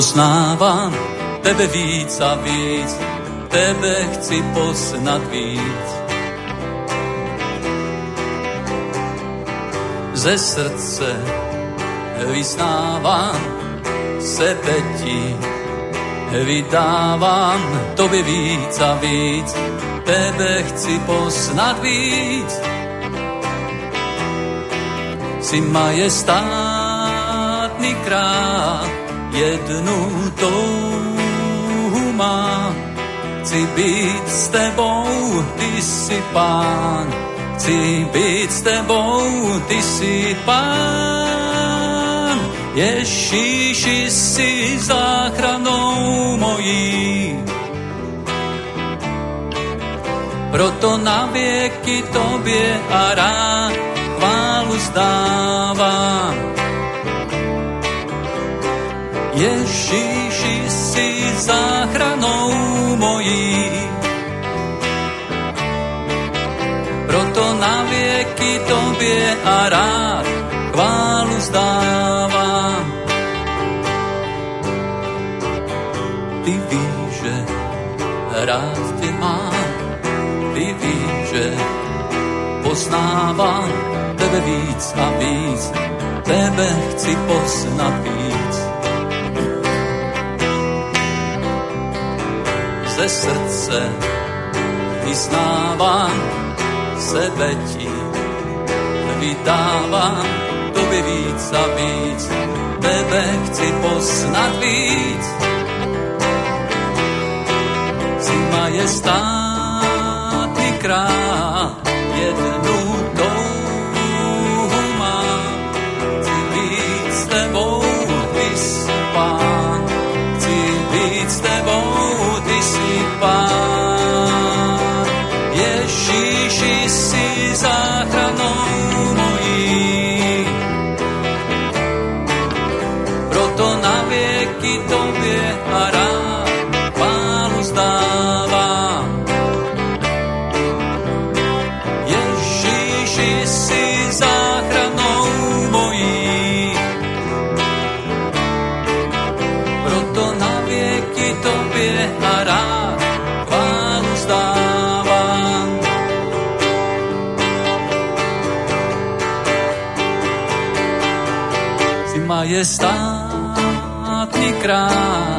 poznávam tebe víc a víc, tebe chci poznat víc. Ze srdce vyznávam sebe ti, vydávám tobě víc a víc, tebe chci poznat víc. Si majestátny král, jednu touhu má. Chci být s tebou, ty si pán, chci být s tebou, ty si pán. Ježíši si záchranou mojí. Proto na věky tobě a rád chválu zdávám. Ježíši si záchranou mojí. Proto na věky tobě a rád chválu zdávám. Ty víš, že rád tě mám, ty víš, že poznávám tebe víc a víc, tebe chci poznat Ze srdce vyznávám sebe ti, vydávám tobě víc a víc, tebe chci poznat víc. Si majestátny král, jednu Si majestátny král,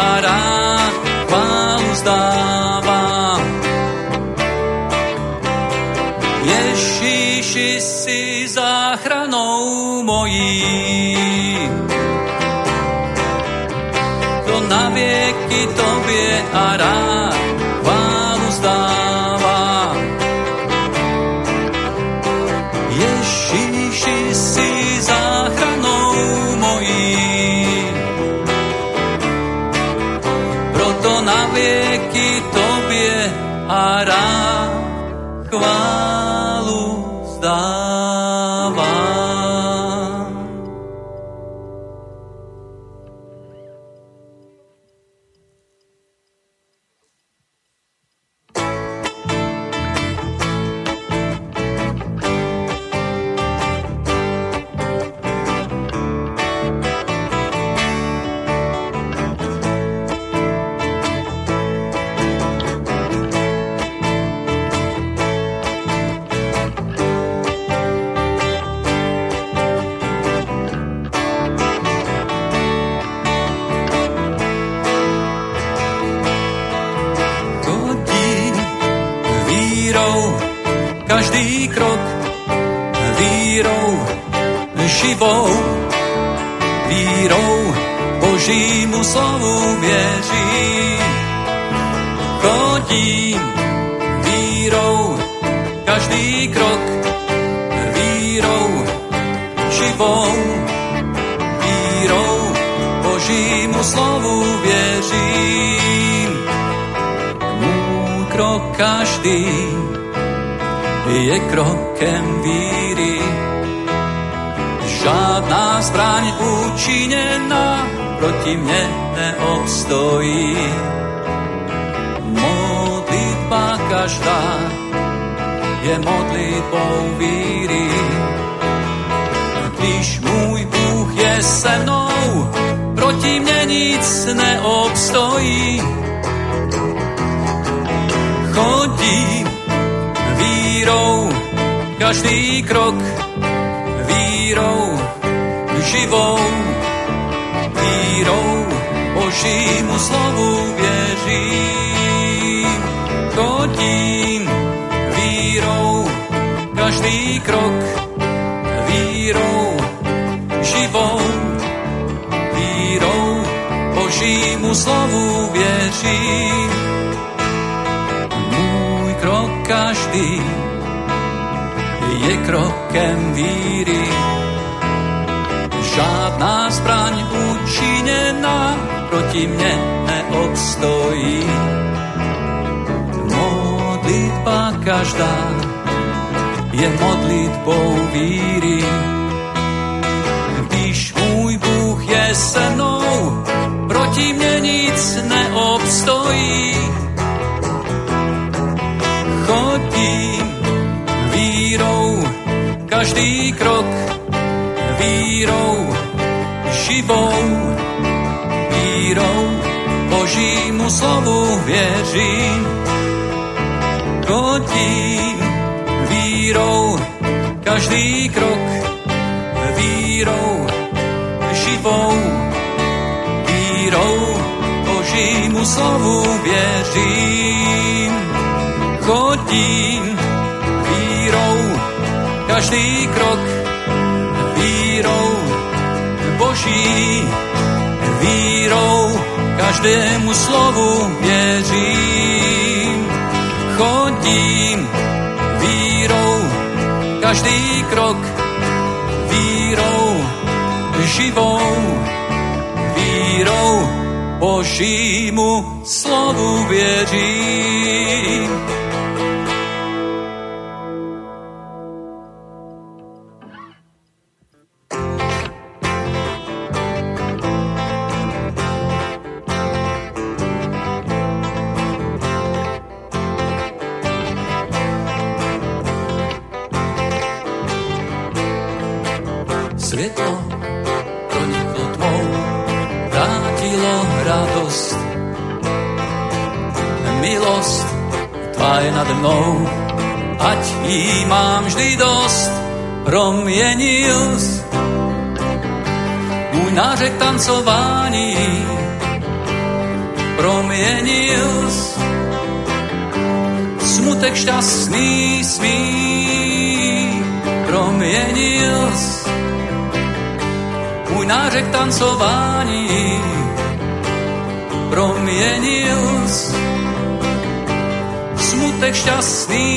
a rád chválu zdávám. Ježíši si záchranou mojí. To na věky tobě a rád každý krok vírou živou, vírou Božímu slovu věřím. Můj krok každý je krokem víry. Žádná zbraň účinená proti mne neobstojí. Modlitba každá je modlitbou víry. Když můj Bůh je se mnou, proti mne nic neobstojí. Chodím vírou, každý krok vírou živou, vírou Božímu slovu věřím. Chodím vírou, každý krok vírou živou, vírou Božímu slovu věřím. Chodím vírou, každý krok vírou Boží, vírou každému slovu věřím. Chodím každý krok vírou živou, vírou Božímu slovu věřím. Nářek tancování, promienil smutek šťastný smí, promienil môj nářek tancování, promienil smutek šťastný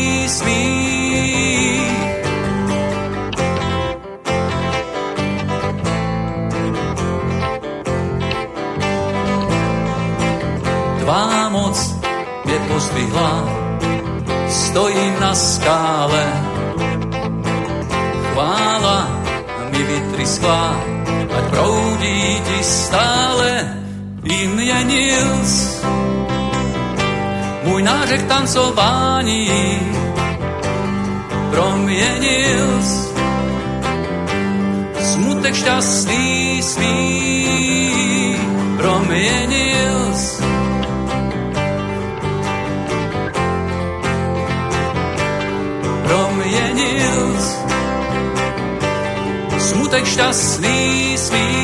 môj nářek tancování promienil smutek šťastný smích. Promienil promienil smutek šťastný smích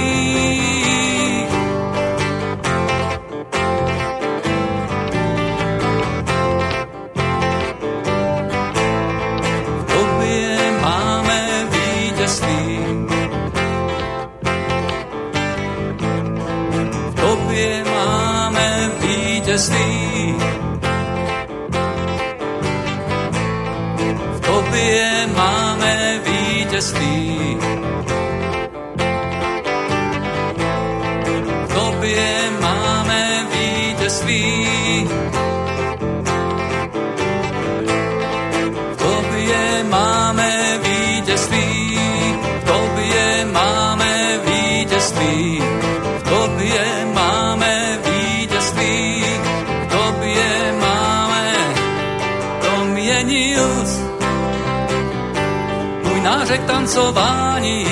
nářek tancování,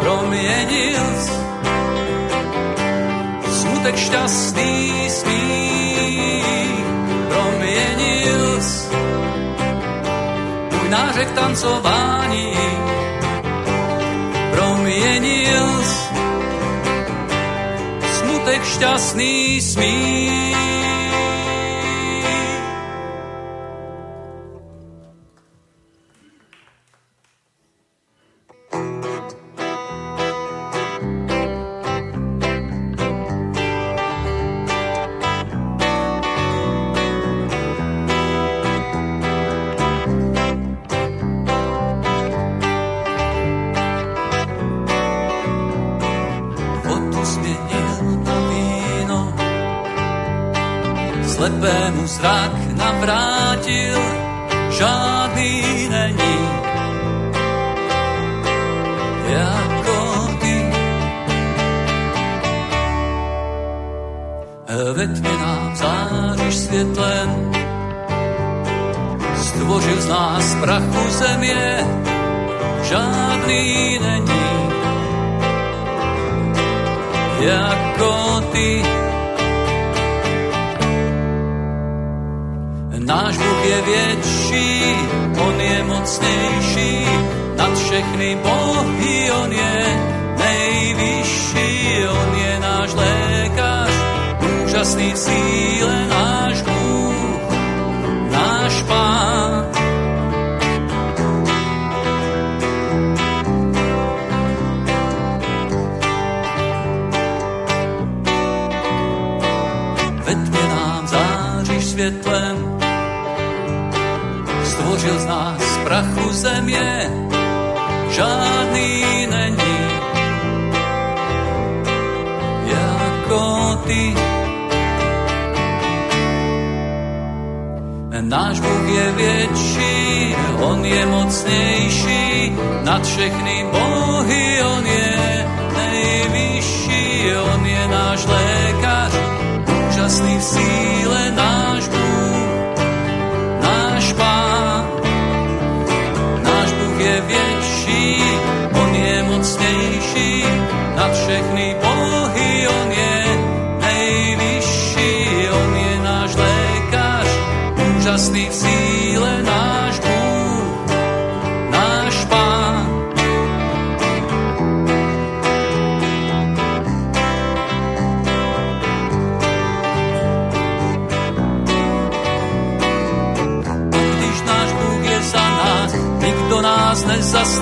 promienil smutek šťastný smích. Promienil môj nářek tancování. Promienil smutek šťastný smích světlem. Stvořil z nás prachu země, žádný není. Jako ty. Náš Bůh je větší, On je mocnější, nad všechny bohy On je nejvyšší, On je náš lékař, úžasný v síle náš.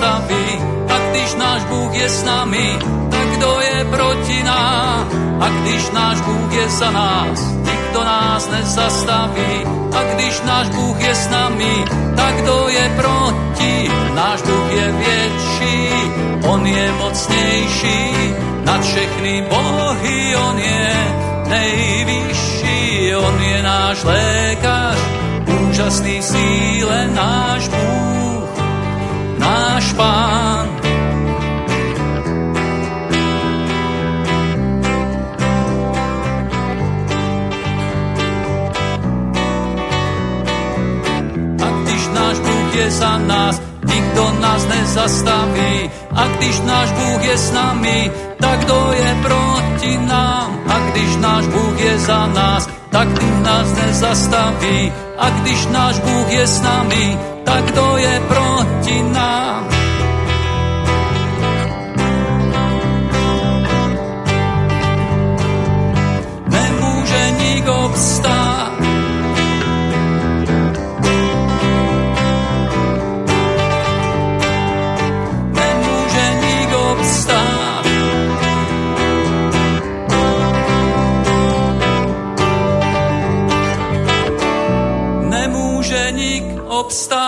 zastaví. A když náš Bůh je s nami, tak kdo je proti nám? A když náš Bůh je za nás, nikto nás nezastaví. A když náš Bůh je s nami, tak kdo je proti? Náš Bůh je větší, on je mocnější, nad všechny bohy on je nejvyšší, on je náš lékař, úžasný síle náš Bůh pán. A když náš Bůh je za nás, nikto nás nezastaví. A když náš Bůh je s nami, tak kto je proti nám? A když náš Bůh je za nás, tak tým nás nezastaví. A když náš Bůh je s nami, tak kto je proti nám? stop. Nemůže nikdo vstát. Nemůže nik obstát.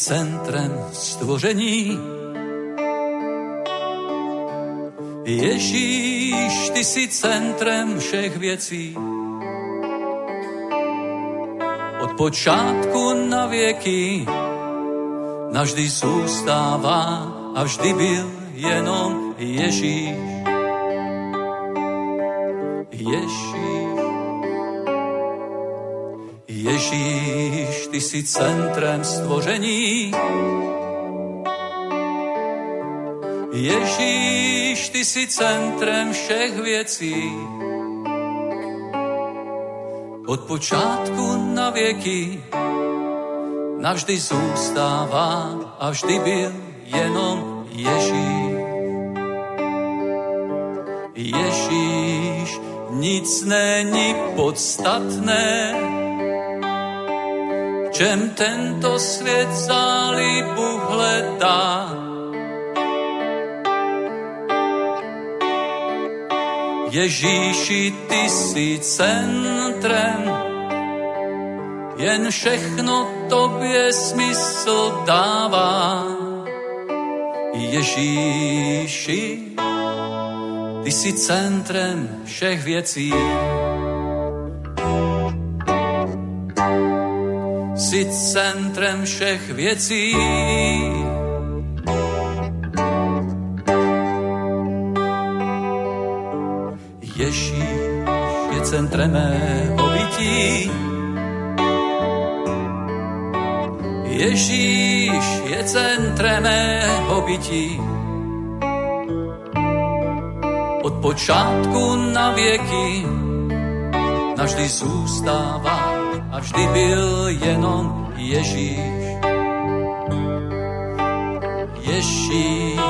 Centrem stvoření. Ježíš, ty si centrem všech věcí. Od počátku na věky navždy zůstává a vždy byl jenom Ježíš. Ježíš. Ježíš, ty si centrem stvoření. Ježíš, ty si centrem všech věcí. Od počátku na věky navždy zůstává a vždy byl jenom Ježíš. Ježíš, nic není podstatné, čem tento svět zálibu hledá. Ježíši, ty si centrem, jen všechno tobě smysl dává. Ježíši, ty si centrem všech věcí. Si centrem všech věcí. Ježíš je centrem mého bytí. Ježíš je centrem mého bytí. Od počátku na věky navždy zůstává vždy byl jenom Ježíš. Ježíš,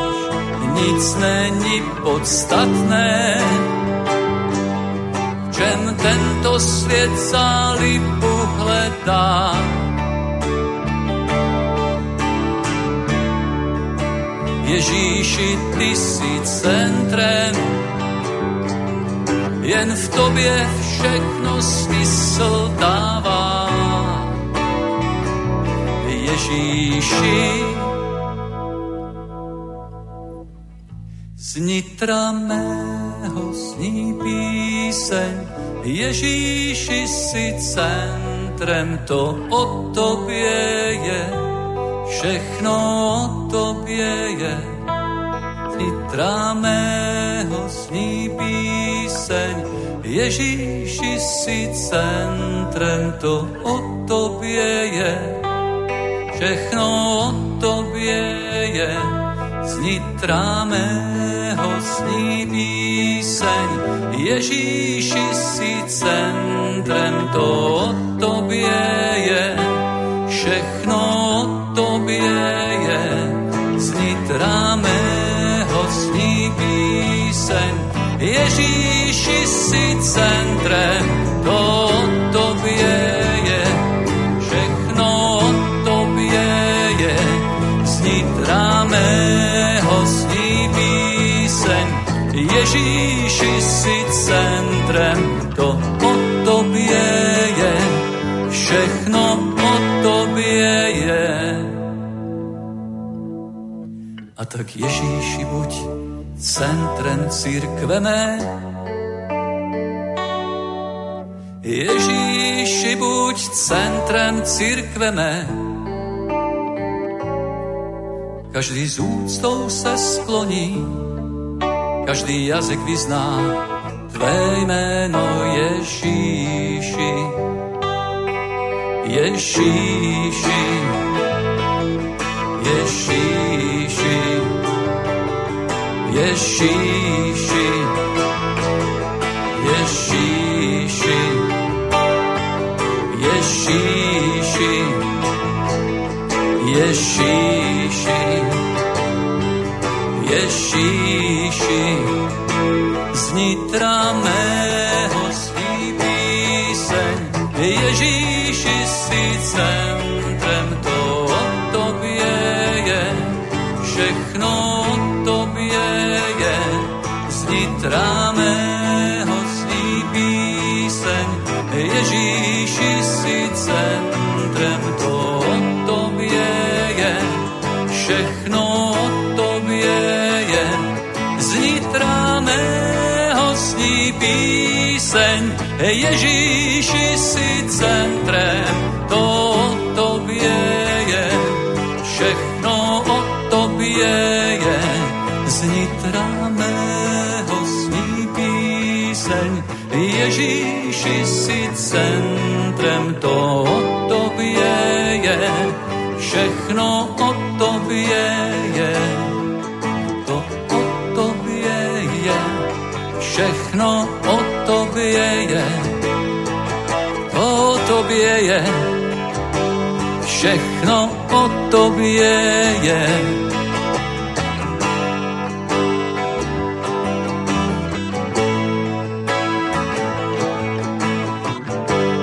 nic není podstatné, čem tento svět zálibu hledá. Ježíši, ty si centrem, jen v tobě všechno smysl dává. Ježíši, z nitra mého sní píseň, Ježíši si centrem, to o tobě je, všechno o tobě je. Z nitra mého sní píseň, Ježíši si centrem, to o tobě je, všechno o tobě je. Nitra mého sní píseň, Ježíši si centrem, to o tobě je, všechno o tobě je. Z nitra Ježíši si centrem, to o tobě je, všechno o tobě je. Nitra mého sní píseň, Ježíši si centrem, to o tobě je, všechno o tobě je. A tak Ježíši buď centrem církve mé. Ježíši buď centrem církve mé. Každý z úctou se skloní, každý jazyk vyzná Tvé jméno Ježíši. Ježíši, Ježíši, Ježíši, Ježíši, Ježíši, Ježíši, Ježíši, z nitra mého zní píseň, Ježíši si tráme hostí píseň, Ježíši si centrem, to o tobie je, všechno o tobie je. Zní tráme hostí píseň, Ježíši si centrem, všechno o tobě je, to o tobě je, všechno o tobě je, to o tobě je, všechno o tobě je.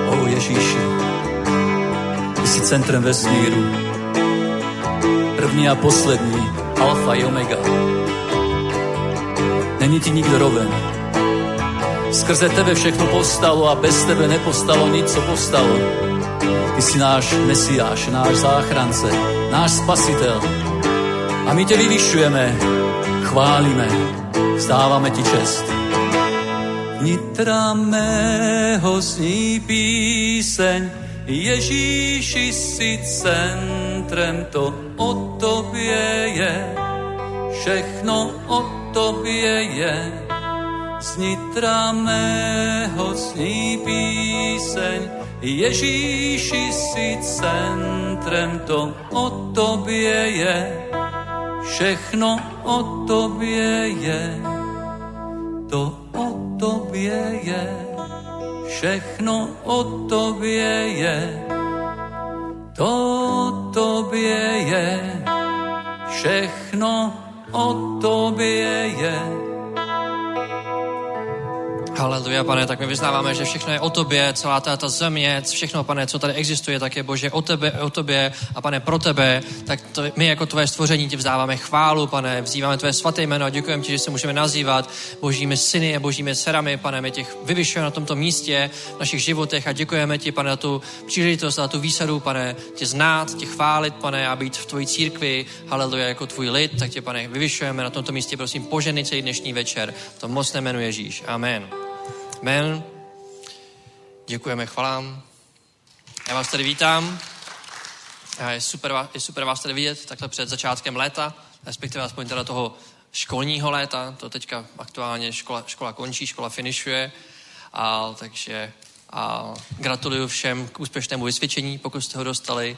O Ježíši, jsi centrem vesmíru, první a poslední, alfa i omega. Není ti nikdo roven. Skrze tebe všechno povstalo a bez tebe nepostalo nic, co povstalo. Ty si náš mesiáš, náš záchrance, náš spasitel. A my tě vyvyšujeme, chválíme, vstáváme ti čest. Nitra mého zní píseň, Ježíši si centrem, to o tobě je, všechno o tobě je. Z nitra mého zní píseň, Ježíši si centrem, to o tobě je, všechno o tobě je, to o tobě je, všechno o tobě je, to tobě je, všechno o tobě je. Haleluja, pane, tak my vyznáváme, že všechno je o tobě, celá ta, ta země, všechno, pane, co tady existuje, tak je Bože o tebe, o tobě a pane, pro tebe, tak to, my jako tvoje stvoření ti vzdáváme chválu, pane, vzýváme tvoje svaté jméno a děkujeme ti, že se můžeme nazývat božími syny a božími dcerami, pane, my těch vyvyšujeme na tomto místě v našich životech a děkujeme ti, pane, za tu příležitost, za tu výsadu, pane, tě znát, tě chválit, pane, a být v tvojí církvi, haleluja, jako tvůj lid, tak tě, pane, vyvyšujeme na tomto místě, prosím, poženej celý dnešní večer, v tom mocné jménu Ježíš. Amen. Amen. Děkujeme, chvalám. Já vás tady vítám. A je super, je super vás tady vidět takhle před začátkem léta, respektive aspoň teda toho školního léta. To teďka aktuálně škola, škola končí, škola finišuje. A, takže a gratuluju všem k úspěšnému vysvědčení, pokud jste ho dostali.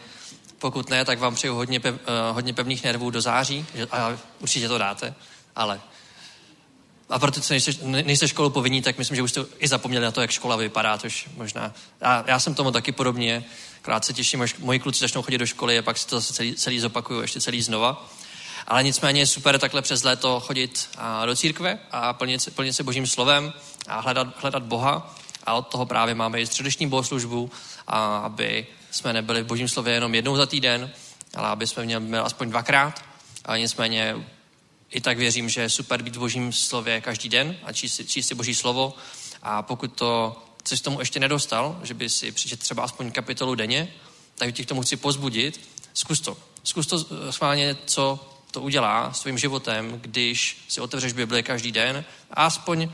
Pokud ne, tak vám přeju hodně, pev, uh, hodně pevných nervů do září. A určitě to dáte, ale a protože nejste, nejste školu povinní, tak myslím, že už jste i zapomněli na to, jak škola vypadá, tož možná. Já, já jsem tomu taky podobně. Krát se těším, až moji kluci začnou chodit do školy a pak si to zase celý, celý zopakuju, ještě celý znova. Ale nicméně je super takhle přes léto chodit a, do církve a plnit, plnit se božím slovem a hledat, hledat Boha. A od toho právě máme i středeční bohoslužbu, a aby jsme nebyli v božím slově jenom jednou za týden, ale aby jsme měli aspoň dvakrát. A nicméně i tak věřím, že je super být v božím slově každý den a číst, číst si boží slovo. A pokud to jsi tomu ještě nedostal, že by si přečet třeba aspoň kapitolu denně, tak tě k tomu chci pozbudit. Zkus to. Zkus to schválně, co to udělá s tvým životem, když si otevřeš Bibli každý den a aspoň,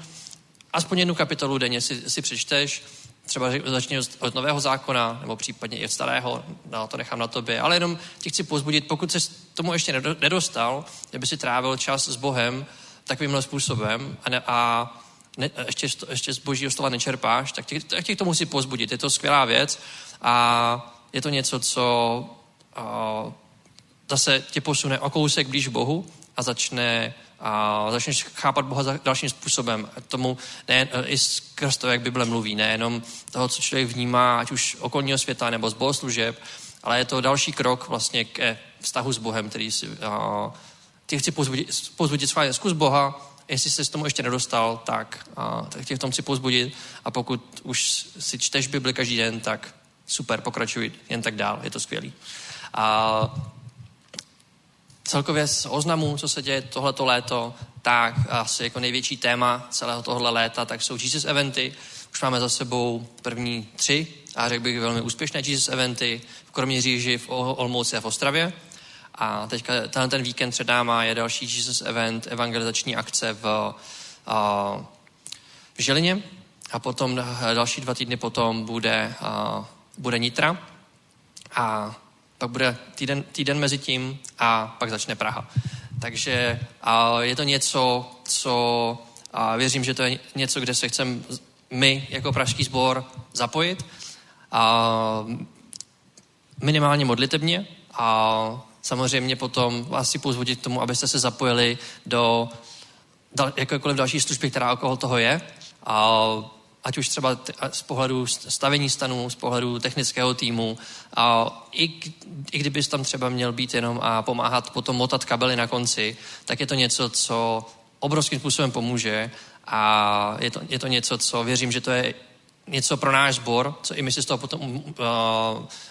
aspoň jednu kapitolu denně si, si přečteš, třeba začni od nového zákona, nebo případně i od starého, no, to nechám na tobě, ale jenom ti chci pozbudit, pokud se tomu ještě nedostal, aby si trávil čas s Bohem takovýmhle způsobem a, ne, a ne, ještě, ještě z božího slova nečerpáš, tak tě, tak tě k tomu si pozbudit. Je to skvělá věc a je to něco, co a, zase tě posune o kousek blíž Bohu a začne a začneš chápat Boha dalším způsobem. Tomu ne, i skrz to, jak Bible mluví, nejenom toho, co člověk vnímá, ať už okolního světa nebo z bohoslužeb, ale je to další krok vlastně ke vztahu s Bohem, který si, a, ty chci pozbudit, pozbudit schválně, zkus Boha, jestli jsi s tomu ještě nedostal, tak, a, tak tě v tom chci pozbudit a pokud už si čteš Bibli každý den, tak super, pokračuj jen tak dál, je to skvělý. A celkově z oznamů, co se děje tohleto léto, tak asi jako největší téma celého tohle léta, tak jsou Jesus eventy. Už máme za sebou první tři, a řekl bych velmi úspěšné Jesus eventy v Kroměříži, v Olmouci a v Ostravě. A teďka tenhle ten víkend před náma je další Jesus event, evangelizační akce v, v Žilině a potom další dva týdny potom bude, bude Nitra a pak bude týden, týden mezi tím a pak začne Praha. Takže a je to něco, co a věřím, že to je něco, kde se chceme my jako pražský sbor zapojit. A minimálně modlitebně a samozřejmě potom vás si pozvodit k tomu, abyste se zapojili do dal, jakékoliv další služby, která okolo toho je. A ať už třeba z pohledu stavení stanů, z pohledu technického týmu, a i, i kdybys tam třeba měl být jenom a pomáhat potom motat kabely na konci, tak je to něco, co obrovským způsobem pomůže a je to, je to něco, co věřím, že to je něco pro náš sbor, co i my si z toho potom uh,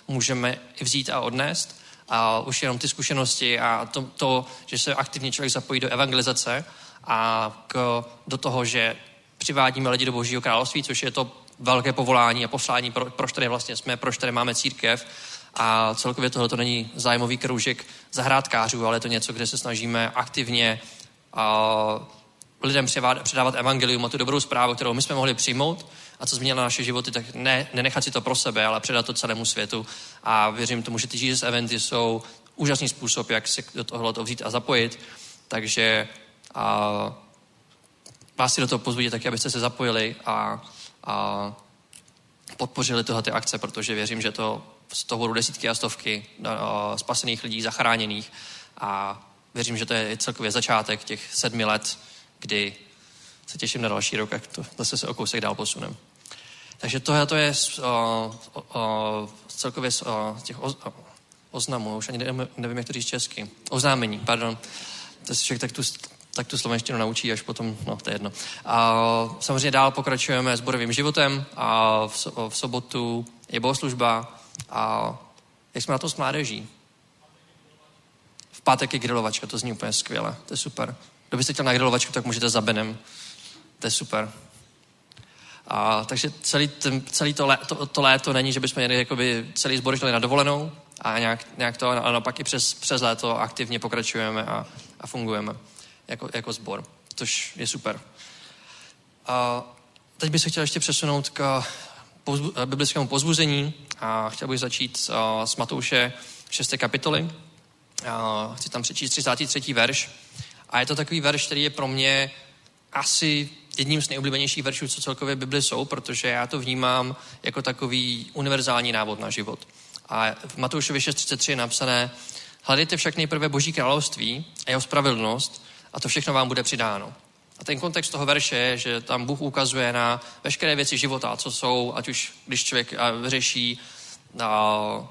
můžeme vzít a odnést. A už jenom ty zkušenosti a to, to, že se aktivně člověk zapojí do evangelizace a k, do toho, že přivádíme lidi do Božího království, což je to velké povolání a poslání, pro, proč tady vlastně jsme, proč tady máme církev. A celkově tohle to není zájmový kroužek zahrádkářů, ale je to něco, kde se snažíme aktivně uh, lidem předávat evangelium a tu dobrou zprávu, kterou my jsme mohli přijmout a co změnilo naše životy, tak ne, nenechat si to pro sebe, ale předat to celému světu. A věřím tomu, že ty Jesus eventy jsou úžasný způsob, jak se do tohoto vzít a zapojit. Takže a, vás si do toho pozvodit taky, abyste se zapojili a, a podpořili tyhle ty akce, protože věřím, že to z toho budou desítky a stovky a, spasených lidí, zachráněných a věřím, že to je celkově začátek těch sedmi let, kdy se těším na další rok, jak to zase se o kousek dál posunem. Takže tohle to je o, o, celkově z o, těch o, o, oznamů, už ani nevím, nevím, jak to říct česky. Oznámení, pardon. To si člověk tak tu, tak tu slovenštinu naučí, až potom, no to je jedno. A samozřejmě dál pokračujeme s borovým životem a v, v sobotu je bohoslužba a jak jsme na to s mládeží? V pátek je grilovačka, to zní úplně skvěle, to je super. Kdo byste chtěl na grilovačku, tak můžete za Benem. To je super. A, takže celý, ten, celý to, lé, to, to léto není, že bychom jeli jakoby celý sbor na dovolenou a nějak, nějak to, ale pak i přes, přes léto aktivně pokračujeme a, a fungujeme jako, jako sbor, což je super. A teď bych se chtěl ještě přesunout k pozbu, biblickému pozbuzení a chtěl bych začít a, s Matouše 6. kapitoly. A, chci tam přečíst 33. verš. A je to takový verš, který je pro mě asi jedním z nejoblíbenějších veršů, co celkově Bibli jsou, protože já to vnímám jako takový univerzální návod na život. A v Matoušovi 6.33 je napsané, hledejte však nejprve Boží království a jeho spravedlnost a to všechno vám bude přidáno. A ten kontext toho verše je, že tam Bůh ukazuje na veškeré věci života, co jsou, ať už když člověk řeší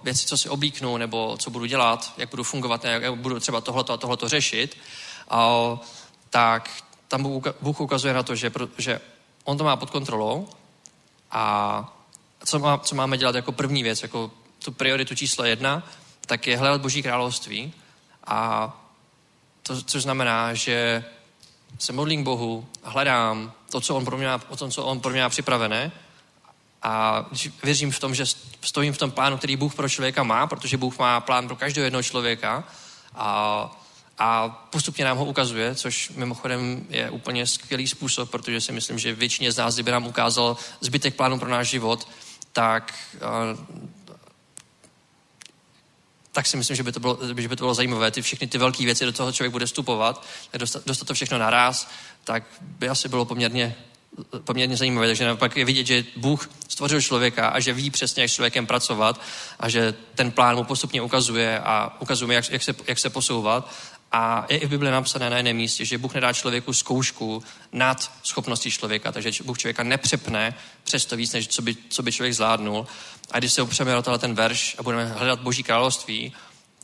věci, co si oblíknu, nebo co budu dělat, jak budu fungovat, jak budu třeba tohleto a tohleto řešit, tak tam Bůh ukazuje na to, že, že on to má pod kontrolou. A co, má, co máme dělat jako první věc, jako tu prioritu číslo jedna, tak je hledat Boží království. A to, což znamená, že se modlím k Bohu, hledám to, co on pro mě o tom, co on pro mě má připravené. A věřím v tom, že stojím v tom plánu, který Bůh pro člověka má, protože Bůh má plán pro každého jednoho člověka a a postupně nám ho ukazuje, což mimochodem je úplně skvělý způsob, protože si myslím, že většině z nás, kdyby nám ukázal zbytek plánu pro náš život, tak, tak si myslím, že by, to bylo, že by to bylo zajímavé. Ty všechny ty velké věci, do toho člověk bude vstupovat, dostat, dostat to všechno naraz, tak by asi bylo poměrně poměrně zajímavé, takže naopak je vidět, že Bůh stvořil člověka a že ví přesně, jak s člověkem pracovat a že ten plán mu postupně ukazuje a ukazuje, jak, jak, se, jak se posouvat a je i v Bibli napsané na jiném místě, že Bůh nedá člověku zkoušku nad schopností člověka, takže Bůh člověka nepřepne přes to víc, než co by, co by člověk zvládnul. A když se opřeme o ten verš a budeme hledat Boží království,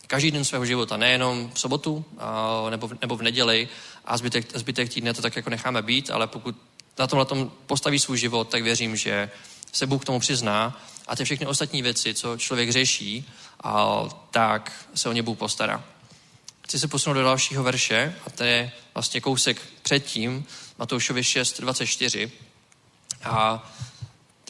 každý den svého života, nejenom v sobotu a, nebo, v, nebo v neděli a zbytek, zbytek týdne to tak jako necháme být, ale pokud na tomhle tom postaví svůj život, tak věřím, že se Bůh k tomu přizná a ty všechny ostatní věci, co člověk řeší, a, tak se o ně Bůh postará. Chci se posunout do dalšího verše a to je vlastně kousek předtím, Matoušovi 6, 24. A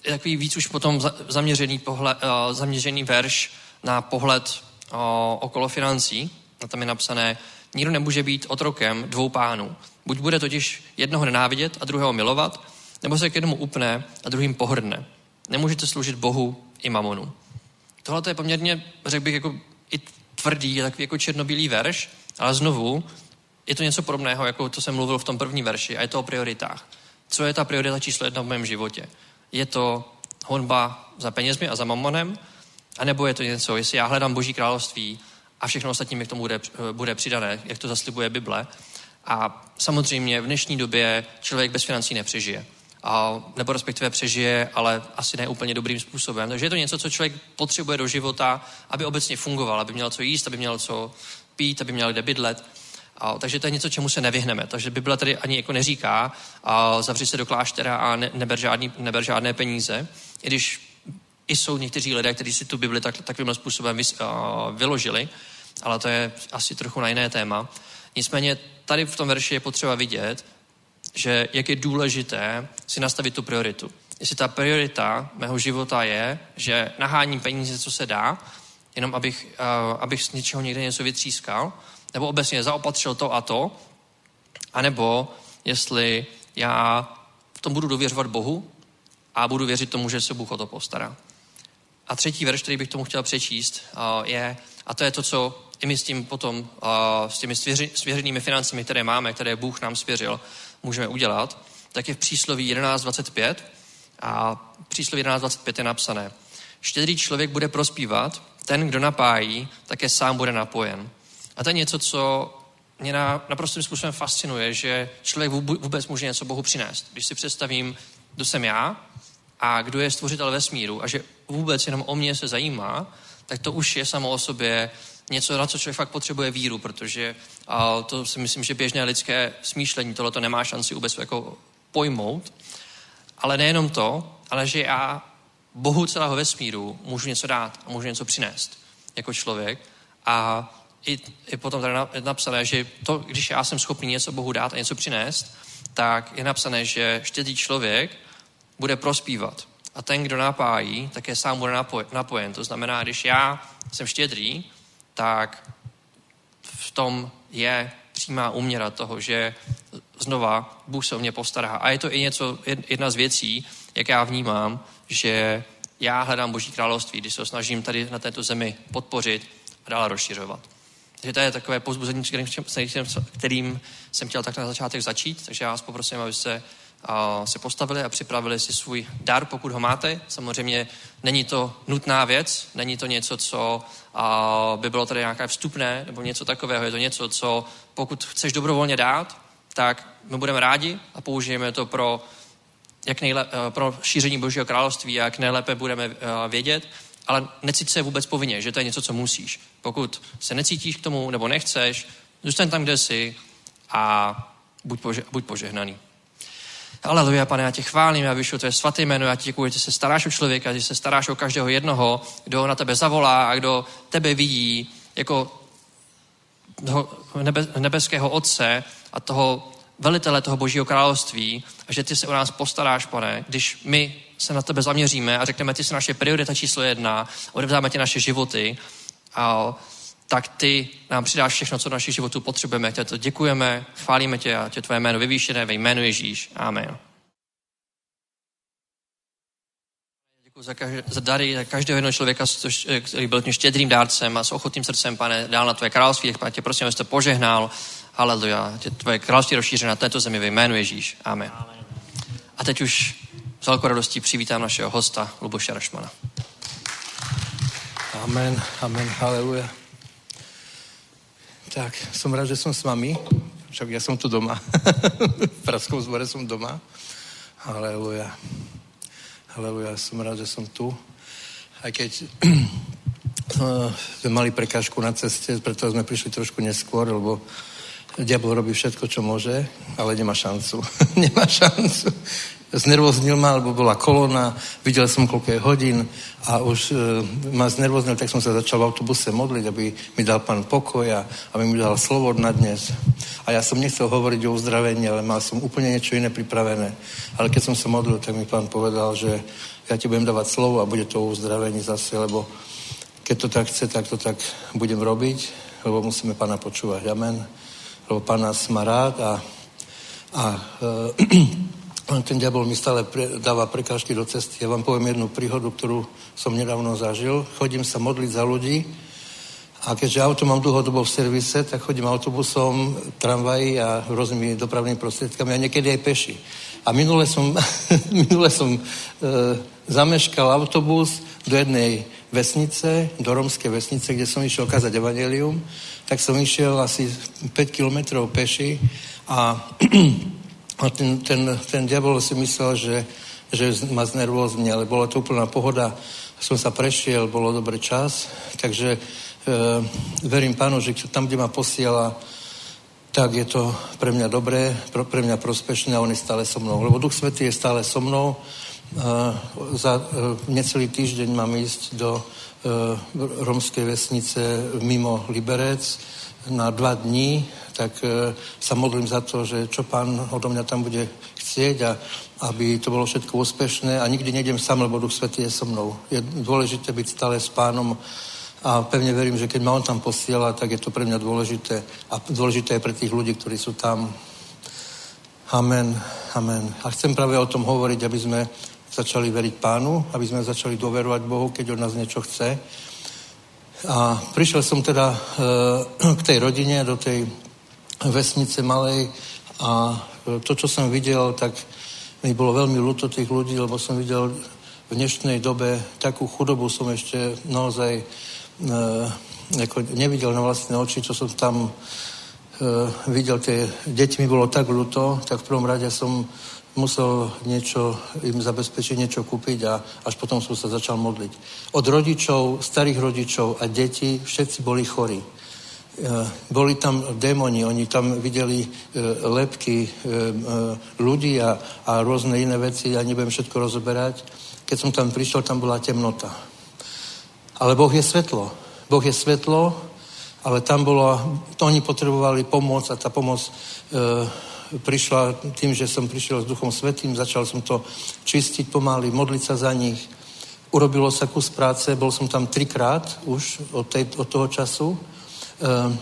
je takový víc už potom zaměřený, pohled, uh, zaměřený verš na pohled uh, okolo financí. A tam je napsané, nikdo nemůže být otrokem dvou pánů. Buď bude totiž jednoho nenávidět a druhého milovat, nebo se k jednomu upne a druhým pohrdne. Nemůžete sloužit Bohu i mamonu. Tohle je poměrně, řekl bych, jako tvrdý, takový jako černobílý verš, ale znovu je to něco podobného, jako to jsem mluvil v tom první verši a je to o prioritách. Co je ta priorita číslo jedna v mém životě? Je to honba za penězmi a za mamonem? A nebo je to něco, jestli já hledám Boží království a všechno ostatní mi k tomu bude, bude přidané, jak to zaslibuje Bible. A samozřejmě v dnešní době člověk bez financí nepřežije. A, nebo respektive přežije, ale asi ne úplně dobrým způsobem. Takže je to něco, co člověk potřebuje do života, aby obecně fungoval, aby měl co jíst, aby měl co pít, aby měl kde bydlet. A, takže to je něco, čemu se nevyhneme. Takže Bible tady ani jako neříká, a zavři se do kláštera a ne, neber, žádný, neber žádné peníze, i když i jsou někteří lidé, kteří si tu Bibli tak, takovým způsobem vys, uh, vyložili, ale to je asi trochu na jiné téma. Nicméně tady v tom verši je potřeba vidět, že jak je důležité si nastavit tu prioritu. Jestli ta priorita mého života je, že naháním peníze, co se dá, jenom abych, uh, abych z něčeho někde něco vytřískal, nebo obecně zaopatřil to a to, anebo jestli já v tom budu dověřovat Bohu a budu věřit tomu, že se Bůh o to postará. A třetí verš, který bych tomu chtěl přečíst, je, a to je to, co i my s tím potom, s těmi svěřenými financemi, které máme, které Bůh nám svěřil, můžeme udělat, tak je v přísloví 11.25 a přísloví 11.25 je napsané. Štědrý člověk bude prospívat, ten, kdo napájí, také sám bude napojen. A to je něco, co mě na, naprostým způsobem fascinuje, že člověk vůbec může něco Bohu přinést. Když si představím, kdo jsem já a kdo je stvořitel vesmíru a že vůbec jenom o mě se zajímá, tak to už je samo o sobě něco, na co člověk fakt potřebuje víru, protože a to si myslím, že běžné lidské smýšlení tohle to nemá šanci vůbec jako pojmout. Ale nejenom to, ale že já Bohu celého vesmíru můžu něco dát a můžu něco přinést jako člověk. A i, i potom tady napsané, že to, když já jsem schopný něco Bohu dát a něco přinést, tak je napsané, že štědrý člověk bude prospívat. A ten, kdo napájí, také sám bude napojen. To znamená, když já jsem štědrý, tak v tom je přímá úměra toho, že znova Bůh se o mě postará. A je to i něco, jedna z věcí, jak já vnímám, že já hledám Boží království, když se ho snažím tady na této zemi podpořit a dále rozšiřovat. Takže to je takové pozbuzení, kterým, kterým jsem chtěl tak na začátek začít, takže já vás poprosím, abyste se postavili a připravili si svůj dar, pokud ho máte. Samozřejmě není to nutná věc, není to něco, co by bylo tady nějaké vstupné nebo něco takového. Je to něco, co pokud chceš dobrovolně dát, tak my budeme rádi a použijeme to pro, jak nejle, pro šíření Božího království, jak nejlépe budeme vědět, ale necít se vůbec povinně, že to je něco, co musíš. Pokud se necítíš k tomu nebo nechceš, zůstaň tam, kde jsi a buď, pože, buď požehnaný. Aleluja, pane, já tě chválím, já vyšlu tvé svaté jméno, já ti děkuji, že se staráš o člověka, že se staráš o každého jednoho, kdo na tebe zavolá a kdo tebe vidí jako nebe, nebeského Otce a toho velitele toho Božího království a že ty se o nás postaráš, pane, když my se na tebe zaměříme a řekneme, ty jsi naše priorita číslo jedna, odevzdáme ti naše životy a tak ty nám přidáš všechno, co do našich životů potřebujeme. Tě to děkujeme, chválíme tě a tě tvoje jméno vyvýšené ve jménu Ježíš. Amen. Děkuji za, každé, za dary za každého jednoho člověka, který byl tím štědrým dárcem a s ochotným srdcem, pane, dál na tvoje království. Pane, tě prosím, abyste požehnal. Haleluja. Tě tvoje království rozšířené na této zemi ve jménu Ježíš. Amen. Amen. A teď už s velkou radostí přivítám našeho hosta, Luboša Rašmana. Amen, amen, haleluja. Tak, som rád, že som s vami. Však ja som tu doma. v Pradskom zbore som doma. Haleluja. Haleluja, som rád, že som tu. Aj keď sme mali prekážku na ceste, preto sme prišli trošku neskôr, lebo diabol robí všetko, čo môže, ale nemá šancu. nemá šancu znervoznil ma, lebo bola kolona, videl som, koľko je hodín a už e, ma znervoznil, tak som sa začal v autobuse modliť, aby mi dal pán pokoj a aby mi dal slovo na dnes. A ja som nechcel hovoriť o uzdravení, ale mal som úplne niečo iné pripravené. Ale keď som sa modlil, tak mi pán povedal, že ja ti budem dávať slovo a bude to o uzdravení zase, lebo keď to tak chce, tak to tak budem robiť, lebo musíme pána počúvať. Amen. Lebo pán nás má rád a, a e, ten diabol mi stále pre, dáva prekážky do cesty. Ja vám poviem jednu príhodu, ktorú som nedávno zažil. Chodím sa modliť za ľudí a keďže auto mám dlhodobo v servise, tak chodím autobusom, tramvají a rôznymi dopravnými prostriedkami a niekedy aj peši. A minule som, minule som e, zameškal autobus do jednej vesnice, do romskej vesnice, kde som išiel kázať evanelium, tak som išiel asi 5 kilometrov peši a, a ten, ten, ten diabol si myslel, že, že ma znervózne, ale bola to úplná pohoda. Som sa prešiel, bolo dobrý čas, takže e, verím pánu, že tam, kde ma posiela, tak je to pre mňa dobré, pre mňa prospešné a on je stále so mnou. Lebo Duch Svetý je stále so mnou. Uh, za uh, necelý týždeň mám ísť do uh, romskej vesnice mimo Liberec na dva dní, tak uh, sa modlím za to, že čo pán odo mňa tam bude chcieť a aby to bolo všetko úspešné a nikdy nejdem sám, lebo Duch Svetý je so mnou. Je dôležité byť stále s pánom a pevne verím, že keď ma on tam posiela, tak je to pre mňa dôležité a dôležité je pre tých ľudí, ktorí sú tam. Amen, amen. A chcem práve o tom hovoriť, aby sme začali veriť pánu, aby sme začali doverovať Bohu, keď od nás niečo chce. A prišiel som teda e, k tej rodine, do tej vesnice malej a to, čo som videl, tak mi bolo veľmi ľúto tých ľudí, lebo som videl v dnešnej dobe takú chudobu som ešte naozaj e, ako nevidel na vlastné oči, čo som tam e, videl, tie deti mi bolo tak ľúto, tak v prvom rade som musel niečo, im zabezpečiť niečo kúpiť a až potom som sa začal modliť. Od rodičov, starých rodičov a detí všetci boli chorí. E, boli tam démoni, oni tam videli e, lepky e, ľudí a, a rôzne iné veci, ja nebudem všetko rozoberať. Keď som tam prišiel, tam bola temnota. Ale Boh je svetlo. Boh je svetlo, ale tam bolo, to oni potrebovali pomoc a tá pomoc e, prišla tým, že som prišiel s Duchom Svetým, začal som to čistiť pomaly, modliť sa za nich. Urobilo sa kus práce, bol som tam trikrát už od, tej, od toho času. E,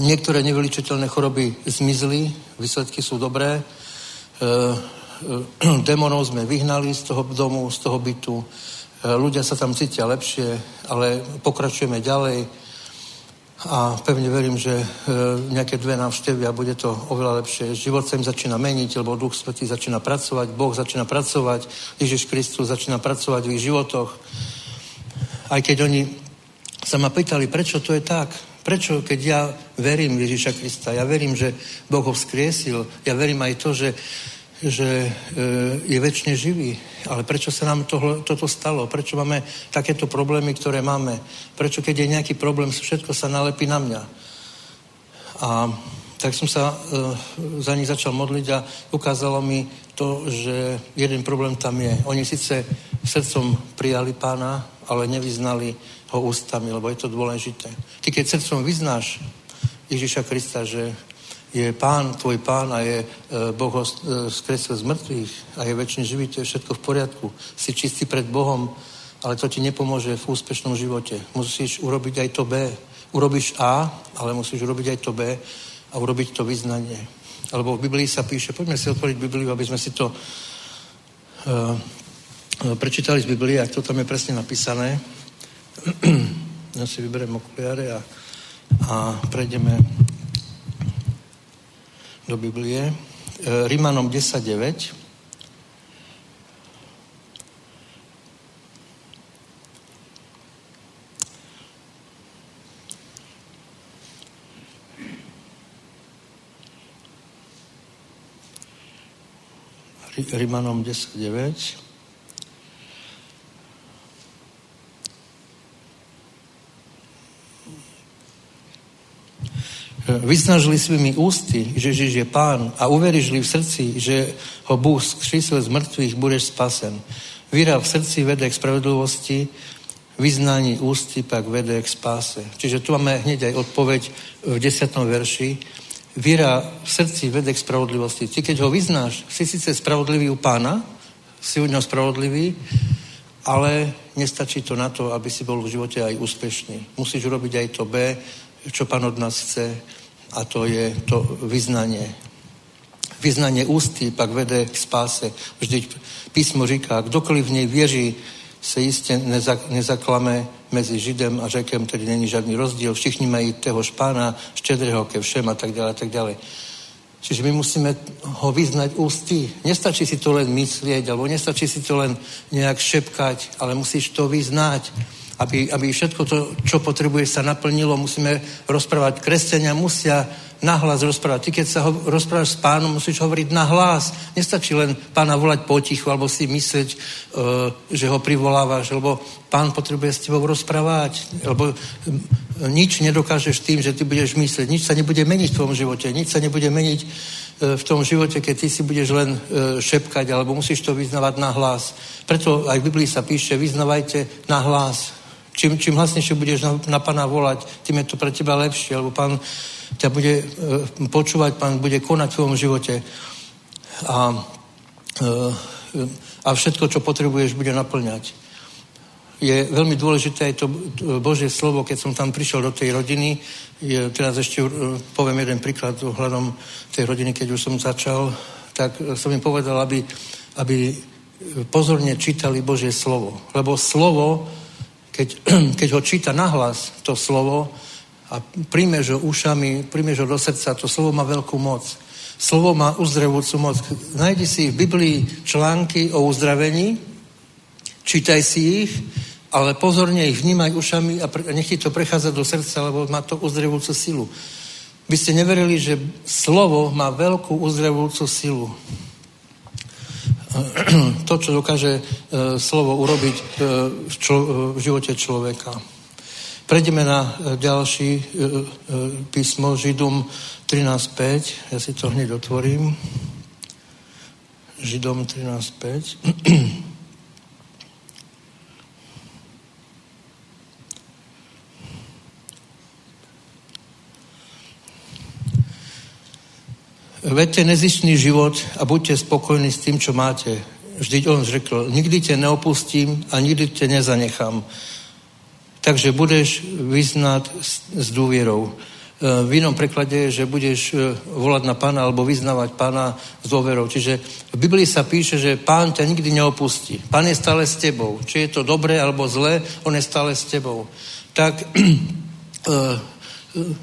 niektoré nevyličiteľné choroby zmizli, výsledky sú dobré. E, e, demonov sme vyhnali z toho domu, z toho bytu. Ľudia sa tam cítia lepšie, ale pokračujeme ďalej a pevne verím, že nejaké dve návštevy a bude to oveľa lepšie. Život sa im začína meniť, lebo Duch Svetý začína pracovať, Boh začína pracovať, Ježiš Kristus začína pracovať v ich životoch. Aj keď oni sa ma pýtali, prečo to je tak, Prečo, keď ja verím Ježiša Krista, ja verím, že Boh ho vzkriesil, ja verím aj to, že že e, je väčšine živý. Ale prečo sa nám tohle, toto stalo? Prečo máme takéto problémy, ktoré máme? Prečo, keď je nejaký problém, všetko sa nalepí na mňa? A tak som sa e, za nich začal modliť a ukázalo mi to, že jeden problém tam je. Oni síce srdcom prijali pána, ale nevyznali ho ústami, lebo je to dôležité. Ty keď srdcom vyznáš Ježiša Krista, že je pán, tvoj pán a je e, Boh ho e, skresil z mŕtvych a je väčšine živý, to je všetko v poriadku. Si čistý pred Bohom, ale to ti nepomôže v úspešnom živote. Musíš urobiť aj to B. Urobíš A, ale musíš urobiť aj to B a urobiť to vyznanie. Alebo v Biblii sa píše, poďme si otvoriť Bibliu, aby sme si to uh, prečítali z Biblie, ak to tam je presne napísané. Ja si vyberiem okuliare a, a prejdeme do Biblie. E, Rímanom 10.9. Rímanom 10.9. vyznažili svými ústy, že Ježiš je pán a uveríš v srdci, že ho Bůh skřísil z mŕtvych, budeš spasen. Víra v srdci vede k spravedlivosti, vyznání ústy pak vede k spáse. Čiže tu máme hneď aj odpoveď v desiatom verši. Víra v srdci vede k spravodlivosti. Ty, keď ho vyznáš, si síce spravodlivý u pána, si u neho spravodlivý, ale nestačí to na to, aby si bol v živote aj úspešný. Musíš urobiť aj to B, čo pán od nás chce a to je to vyznanie. Vyznanie ústy pak vede k spáse. Vždyť písmo říká, kdokoliv v nej věří, se jistě nezaklame mezi Židem a Řekem, tedy není žádný rozdíl. Všichni mají téhož pána, štědrého ke všem a tak dále, a tak dále. Čiže my musíme ho vyznať ústy. Nestačí si to len myslieť, alebo nestačí si to len nejak šepkať, ale musíš to vyznať. Aby, aby všetko to, čo potrebuješ, sa naplnilo, musíme rozprávať. Kresťania musia nahlas rozprávať. Ty, keď sa ho, rozprávaš s pánom, musíš hovoriť nahlas. Nestačí len pána volať potichu, alebo si myslieť, uh, že ho privolávaš, lebo pán potrebuje s tebou rozprávať, lebo nič nedokážeš tým, že ty budeš myslieť. Nič sa nebude meniť v tvojom živote. Nič sa nebude meniť uh, v tom živote, keď ty si budeš len uh, šepkať, alebo musíš to vyznavať na hlas. Preto aj v Biblii sa píše, vyznavajte na hlas. Čím, čím hlasnejšie budeš na, na pána volať, tým je to pre teba lepšie, lebo pán ťa bude e, počúvať, pán bude konať v tvojom živote a, e, a všetko, čo potrebuješ, bude naplňať. Je veľmi dôležité aj to Božie slovo, keď som tam prišiel do tej rodiny, je, teraz ešte e, poviem jeden príklad ohľadom tej rodiny, keď už som začal, tak som im povedal, aby, aby pozorne čítali Božie slovo. Lebo slovo, keď, keď ho číta nahlas, to slovo, a príjmeš ho ušami, príjmeš ho do srdca, to slovo má veľkú moc. Slovo má uzdravujúcu moc. Najdi si v Biblii články o uzdravení, čítaj si ich, ale pozorne ich vnímaj ušami a nech ti to prechádza do srdca, lebo má to uzdravujúcu silu. By ste neverili, že slovo má veľkú uzdravujúcu silu. To, čo dokáže e, slovo urobiť e, v, člo- v živote človeka. Prejdeme na e, ďalší e, e, písmo Židom 13.5. Ja si to hneď otvorím. Židom 13.5. Vedte nezištný život a buďte spokojní s tým, čo máte. Vždyť on řekl, nikdy tě neopustím a nikdy tě nezanechám. Takže budeš vyznať s, dôvierou. E, v inom preklade že budeš e, volať na pána alebo vyznávať pána s dôverou. Čiže v Biblii sa píše, že pán ťa nikdy neopustí. Pán je stále s tebou. Či je to dobré alebo zlé, on je stále s tebou. Tak e,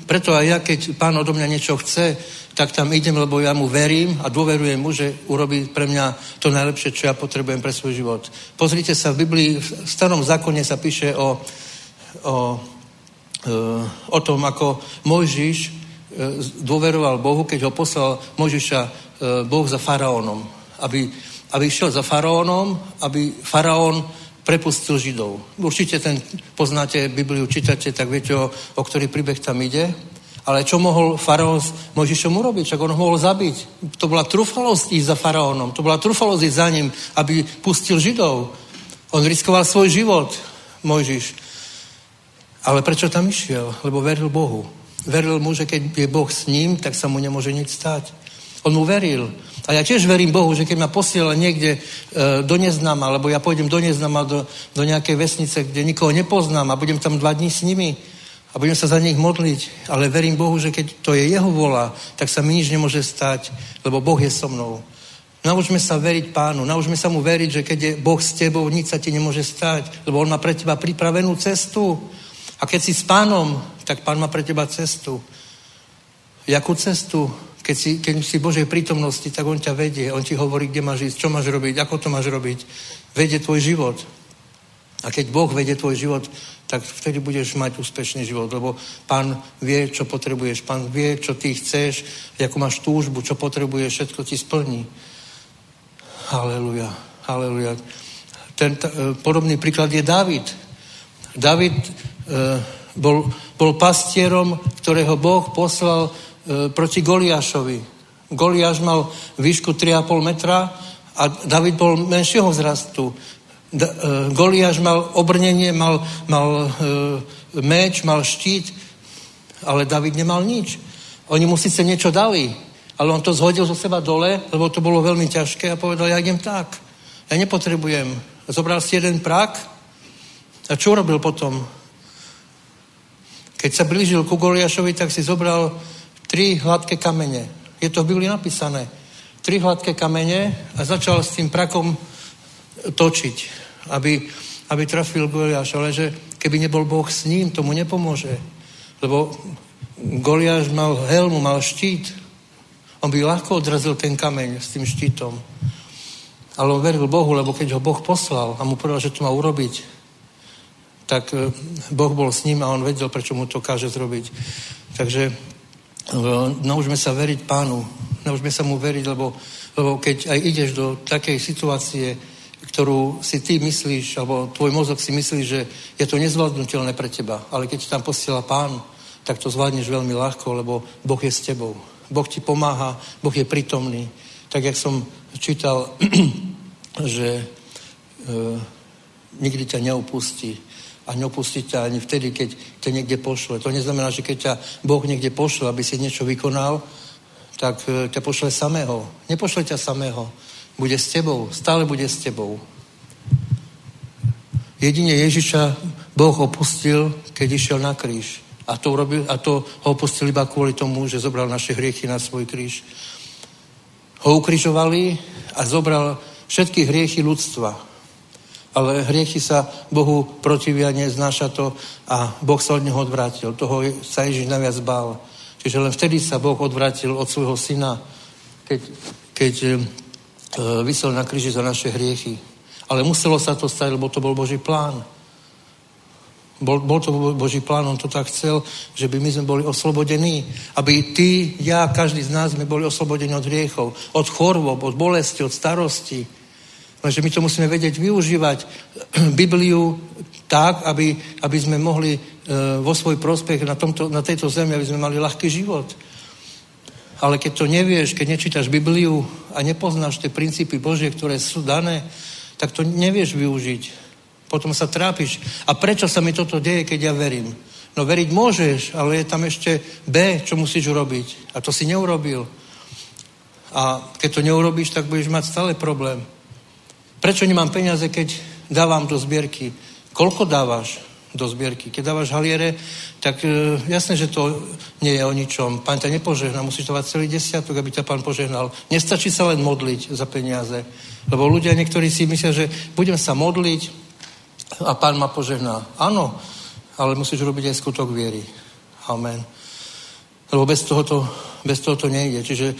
preto aj ja, keď pán odo mňa niečo chce, tak tam idem, lebo ja mu verím a dôverujem mu, že urobí pre mňa to najlepšie, čo ja potrebujem pre svoj život. Pozrite sa, v Biblii, v starom zákone sa píše o o, e, o tom, ako Mojžiš e, dôveroval Bohu, keď ho poslal Mojžiša e, Boh za faraónom. Aby, aby šiel za faraónom, aby faraón prepustil Židov. Určite ten, poznáte Bibliu, čítate, tak viete, o, o ktorý príbeh tam ide. Ale čo mohol faraón s Mojžišom urobiť? Čak on ho mohol zabiť. To bola trúfalosť ísť za faraónom. To bola trúfalosť ísť za ním, aby pustil Židov. On riskoval svoj život, Mojžiš. Ale prečo tam išiel? Lebo veril Bohu. Veril mu, že keď je Boh s ním, tak sa mu nemôže nič stať. On mu veril. A ja tiež verím Bohu, že keď ma posiela niekde e, do neznama, alebo ja pôjdem do neznama, do, do nejakej vesnice, kde nikoho nepoznám a budem tam dva dní s nimi a budem sa za nich modliť, ale verím Bohu, že keď to je jeho vola, tak sa mi nič nemôže stať, lebo Boh je so mnou. Naučme sa veriť pánu, naučme sa mu veriť, že keď je Boh s tebou, nič sa ti nemôže stať, lebo on má pre teba pripravenú cestu. A keď si s pánom, tak pán má pre teba cestu. Jakú cestu? Keď si, keď si v Božej prítomnosti, tak on ťa vedie. On ti hovorí, kde máš ísť, čo máš robiť, ako to máš robiť. Vedie tvoj život. A keď Boh vedie tvoj život, tak vtedy budeš mať úspešný život, lebo pán vie, čo potrebuješ. Pán vie, čo ty chceš, ako máš túžbu, čo potrebuješ, všetko ti splní. Haleluja, haleluja. Ten t- podobný príklad je David. David E, bol, bol pastierom, ktorého Boh poslal e, proti Goliášovi. Goliáš mal výšku 3,5 metra a David bol menšieho vzrastu. E, Goliáš mal obrnenie, mal, mal meč, mal štít, ale David nemal nič. Oni mu síce niečo dali, ale on to zhodil zo seba dole, lebo to bolo veľmi ťažké a povedal, ja idem tak. Ja nepotrebujem. Zobral si jeden prak a čo robil potom? Keď sa blížil ku Goliašovi, tak si zobral tri hladké kamene. Je to v Biblii napísané. tri hladké kamene a začal s tým prakom točiť, aby, aby trafil Goliáš. Ale že keby nebol Boh s ním, tomu nepomôže. Lebo Goliáš mal helmu, mal štít. On by ľahko odrazil ten kameň s tým štítom. Ale on veril Bohu, lebo keď ho Boh poslal a mu povedal, že to má urobiť, tak e, Boh bol s ním a on vedel, prečo mu to káže zrobiť. Takže e, naučme sa veriť pánu. Naučme sa mu veriť, lebo, lebo keď aj ideš do takej situácie, ktorú si ty myslíš, alebo tvoj mozog si myslí, že je to nezvládnutelné pre teba, ale keď tam posiela pán, tak to zvládneš veľmi ľahko, lebo Boh je s tebou. Boh ti pomáha, Boh je prítomný. Tak, jak som čítal, že e, nikdy ťa neopustí a neopustí ťa ani vtedy, keď ťa niekde pošle. To neznamená, že keď ťa Boh niekde pošle, aby si niečo vykonal, tak e, ťa pošle samého. Nepošle ťa samého. Bude s tebou. Stále bude s tebou. Jedine Ježiša Boh opustil, keď išiel na kríž. A to, urobil, a to ho opustil iba kvôli tomu, že zobral naše hriechy na svoj kríž. Ho ukrižovali a zobral všetky hriechy ľudstva. Ale hriechy sa Bohu protivia, neznáša to a Boh sa od neho odvrátil. Toho sa Ježiš naviac bál. Čiže len vtedy sa Boh odvrátil od svojho syna, keď, keď vysel na kríži za naše hriechy. Ale muselo sa to stať, lebo to bol Boží plán. Bol, bol to Boží plán, on to tak chcel, že by my sme boli oslobodení. Aby ty, ja, každý z nás sme boli oslobodení od hriechov, od chorôb, od bolesti, od starosti. Lenže my to musíme vedieť využívať Bibliu tak, aby, aby sme mohli e, vo svoj prospech na, tomto, na tejto zemi, aby sme mali ľahký život. Ale keď to nevieš, keď nečítaš Bibliu a nepoznáš tie princípy Božie, ktoré sú dané, tak to nevieš využiť. Potom sa trápiš. A prečo sa mi toto deje, keď ja verím? No veriť môžeš, ale je tam ešte B, čo musíš urobiť. A to si neurobil. A keď to neurobíš, tak budeš mať stále problém. Prečo nemám peniaze, keď dávam do zbierky? Koľko dávaš do zbierky? Keď dávaš haliere, tak e, jasné, že to nie je o ničom. Pán ťa nepožehná, musíš dávať celý desiatok, aby ťa pán požehnal. Nestačí sa len modliť za peniaze. Lebo ľudia niektorí si myslia, že budem sa modliť a pán ma požehná. Áno, ale musíš robiť aj skutok viery. Amen. Lebo bez toho to, bez toho to nejde. Čiže e,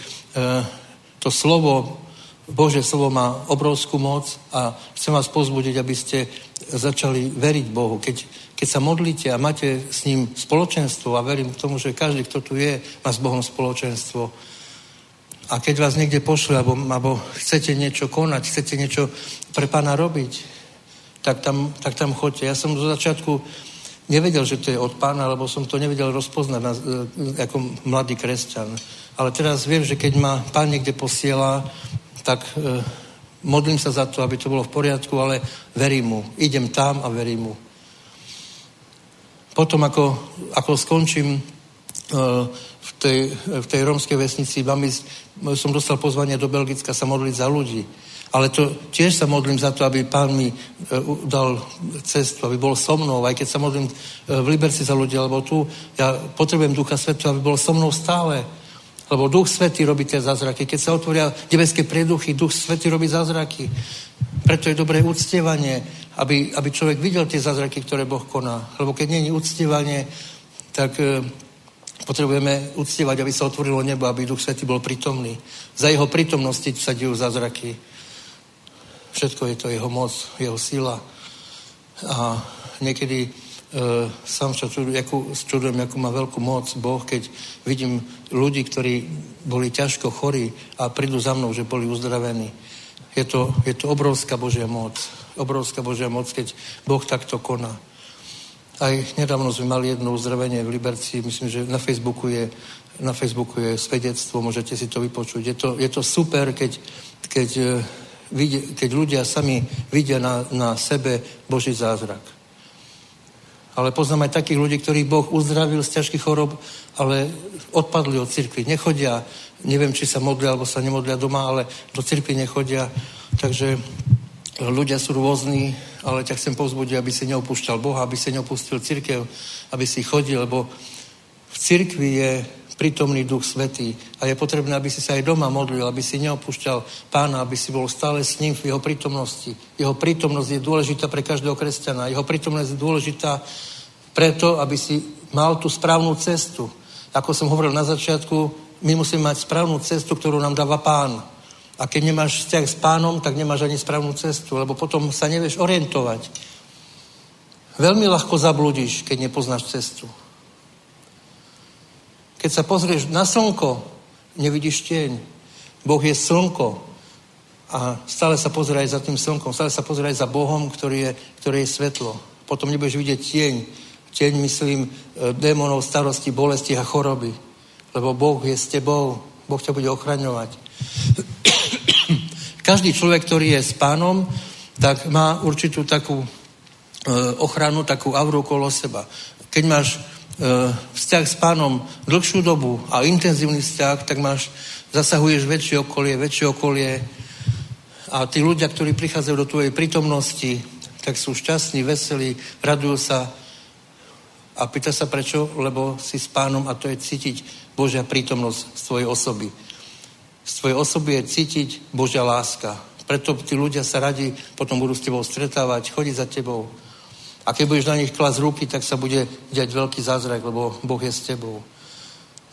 to slovo Bože slovo má obrovskú moc a chcem vás pozbudiť, aby ste začali veriť Bohu. Keď, keď sa modlíte a máte s ním spoločenstvo a verím k tomu, že každý, kto tu je, má s Bohom spoločenstvo. A keď vás niekde pošle, alebo, alebo chcete niečo konať, chcete niečo pre pána robiť, tak tam, tak tam choďte. Ja som do začiatku nevedel, že to je od pána, lebo som to nevedel rozpoznať na, e, ako mladý kresťan. Ale teraz viem, že keď ma pán niekde posiela, tak e, modlím sa za to, aby to bolo v poriadku, ale verím mu. Idem tam a verím mu. Potom, ako, ako skončím e, v tej, v tej rómskej vesnici, ísť, som dostal pozvanie do Belgicka sa modliť za ľudí. Ale to tiež sa modlím za to, aby pán mi e, dal cestu, aby bol so mnou, aj keď sa modlím e, v Liberci za ľudí, alebo tu, ja potrebujem Ducha Svetu, aby bol so mnou stále. Lebo Duch Svetý robí tie zázraky. Keď sa otvoria nebeské preduchy, Duch Svetý robí zázraky. Preto je dobré uctievanie, aby, aby človek videl tie zázraky, ktoré Boh koná. Lebo keď je uctievanie, tak e, potrebujeme uctievať, aby sa otvorilo nebo, aby Duch Svetý bol prítomný. Za jeho prítomnosti sa dejú zázraky. Všetko je to jeho moc, jeho sila. A niekedy e, sám sa čudujem, akú má veľkú moc Boh, keď vidím ľudí, ktorí boli ťažko chorí a prídu za mnou, že boli uzdravení. Je to, je to obrovská Božia moc. Obrovská Božia moc, keď Boh takto koná. Aj nedávno sme mali jedno uzdravenie v Liberci, myslím, že na Facebooku je, na Facebooku je svedectvo, môžete si to vypočuť. Je to, je to super, keď, keď, e, keď ľudia sami vidia na, na sebe Boží zázrak. Ale poznám aj takých ľudí, ktorých Boh uzdravil z ťažkých chorob, ale odpadli od cirkvi. Nechodia, neviem, či sa modlia, alebo sa nemodlia doma, ale do cirkvi nechodia. Takže ľudia sú rôzni, ale ťa chcem povzbudiť, aby si neopúšťal Boha, aby si neopustil cirkev, aby si chodil, lebo v cirkvi je prítomný Duch Svetý. A je potrebné, aby si sa aj doma modlil, aby si neopúšťal pána, aby si bol stále s ním v jeho prítomnosti. Jeho prítomnosť je dôležitá pre každého kresťana. Jeho prítomnosť je dôležitá preto, aby si mal tú správnu cestu. Ako som hovoril na začiatku, my musíme mať správnu cestu, ktorú nám dáva pán. A keď nemáš vzťah s pánom, tak nemáš ani správnu cestu, lebo potom sa nevieš orientovať. Veľmi ľahko zabludíš, keď nepoznáš cestu. Keď sa pozrieš na slnko, nevidíš tieň. Boh je slnko a stále sa pozeraj za tým slnkom, stále sa pozeraj za Bohom, ktorý je, ktorý je svetlo. Potom nebudeš vidieť tieň. Tieň, myslím, e, démonov, starosti, bolesti a choroby. Lebo Boh je s tebou. Boh ťa bude ochraňovať. Každý človek, ktorý je s pánom, tak má určitú takú e, ochranu, takú auru okolo seba. Keď máš E, vzťah s pánom dlhšiu dobu a intenzívny vzťah, tak máš, zasahuješ väčšie okolie, väčšie okolie a tí ľudia, ktorí prichádzajú do tvojej prítomnosti, tak sú šťastní, veselí, radujú sa a pýta sa prečo, lebo si s pánom a to je cítiť Božia prítomnosť z tvojej osoby. Z tvojej osoby je cítiť Božia láska. Preto tí ľudia sa radi potom budú s tebou stretávať, chodiť za tebou. A keď budeš na nich klas ruky, tak sa bude diať veľký zázrak, lebo Boh je s tebou.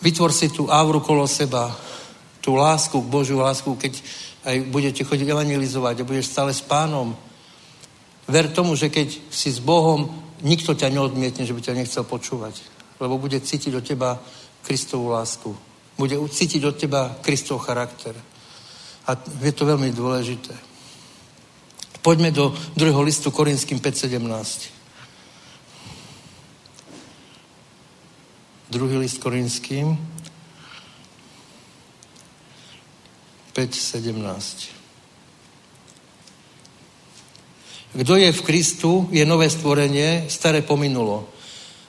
Vytvor si tú ávru kolo seba, tú lásku, Božiu lásku, keď aj budete chodiť evangelizovať a budeš stále s pánom. Ver tomu, že keď si s Bohom, nikto ťa neodmietne, že by ťa nechcel počúvať. Lebo bude cítiť od teba Kristovú lásku. Bude cítiť od teba Kristov charakter. A je to veľmi dôležité. Poďme do druhého listu Korinským 5.17. Druhý list Korinským 5.17. Kto je v Kristu, je nové stvorenie, staré pominulo.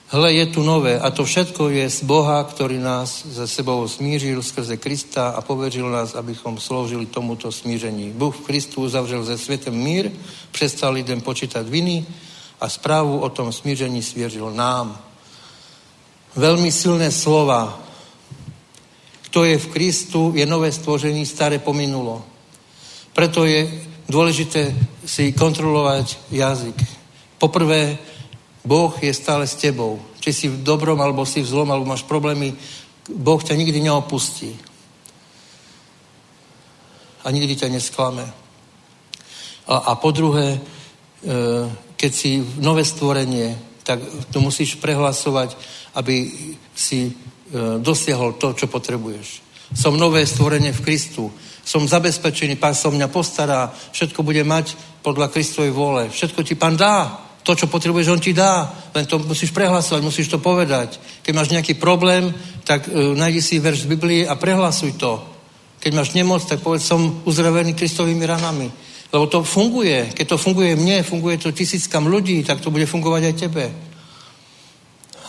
Hle, je tu nové a to všetko je z Boha, ktorý nás za sebou smířil skrze Krista a poveril nás, abychom sloužili tomuto smíření. Bůh v Kristu uzavřel ze světem mír, přestal lidem počítať viny a správu o tom smíření svěřil nám veľmi silné slova. Kto je v Kristu, je nové stvoření, staré pominulo. Preto je dôležité si kontrolovať jazyk. Poprvé, Boh je stále s tebou. Či si v dobrom, alebo si v zlom, alebo máš problémy, Boh ťa nikdy neopustí. A nikdy ťa nesklame. A, a po druhé, e, keď si nové stvorenie, tak to musíš prehlasovať aby si e, dosiahol to, čo potrebuješ. Som nové stvorenie v Kristu. Som zabezpečený, pán sa mňa postará, všetko bude mať podľa Kristovej vole. Všetko ti pán dá. To, čo potrebuješ, on ti dá. Len to musíš prehlasovať, musíš to povedať. Keď máš nejaký problém, tak uh, nájdi si verš z Biblii a prehlasuj to. Keď máš nemoc, tak povedz, som uzdravený Kristovými ranami. Lebo to funguje. Keď to funguje mne, funguje to tisíckam ľudí, tak to bude fungovať aj tebe.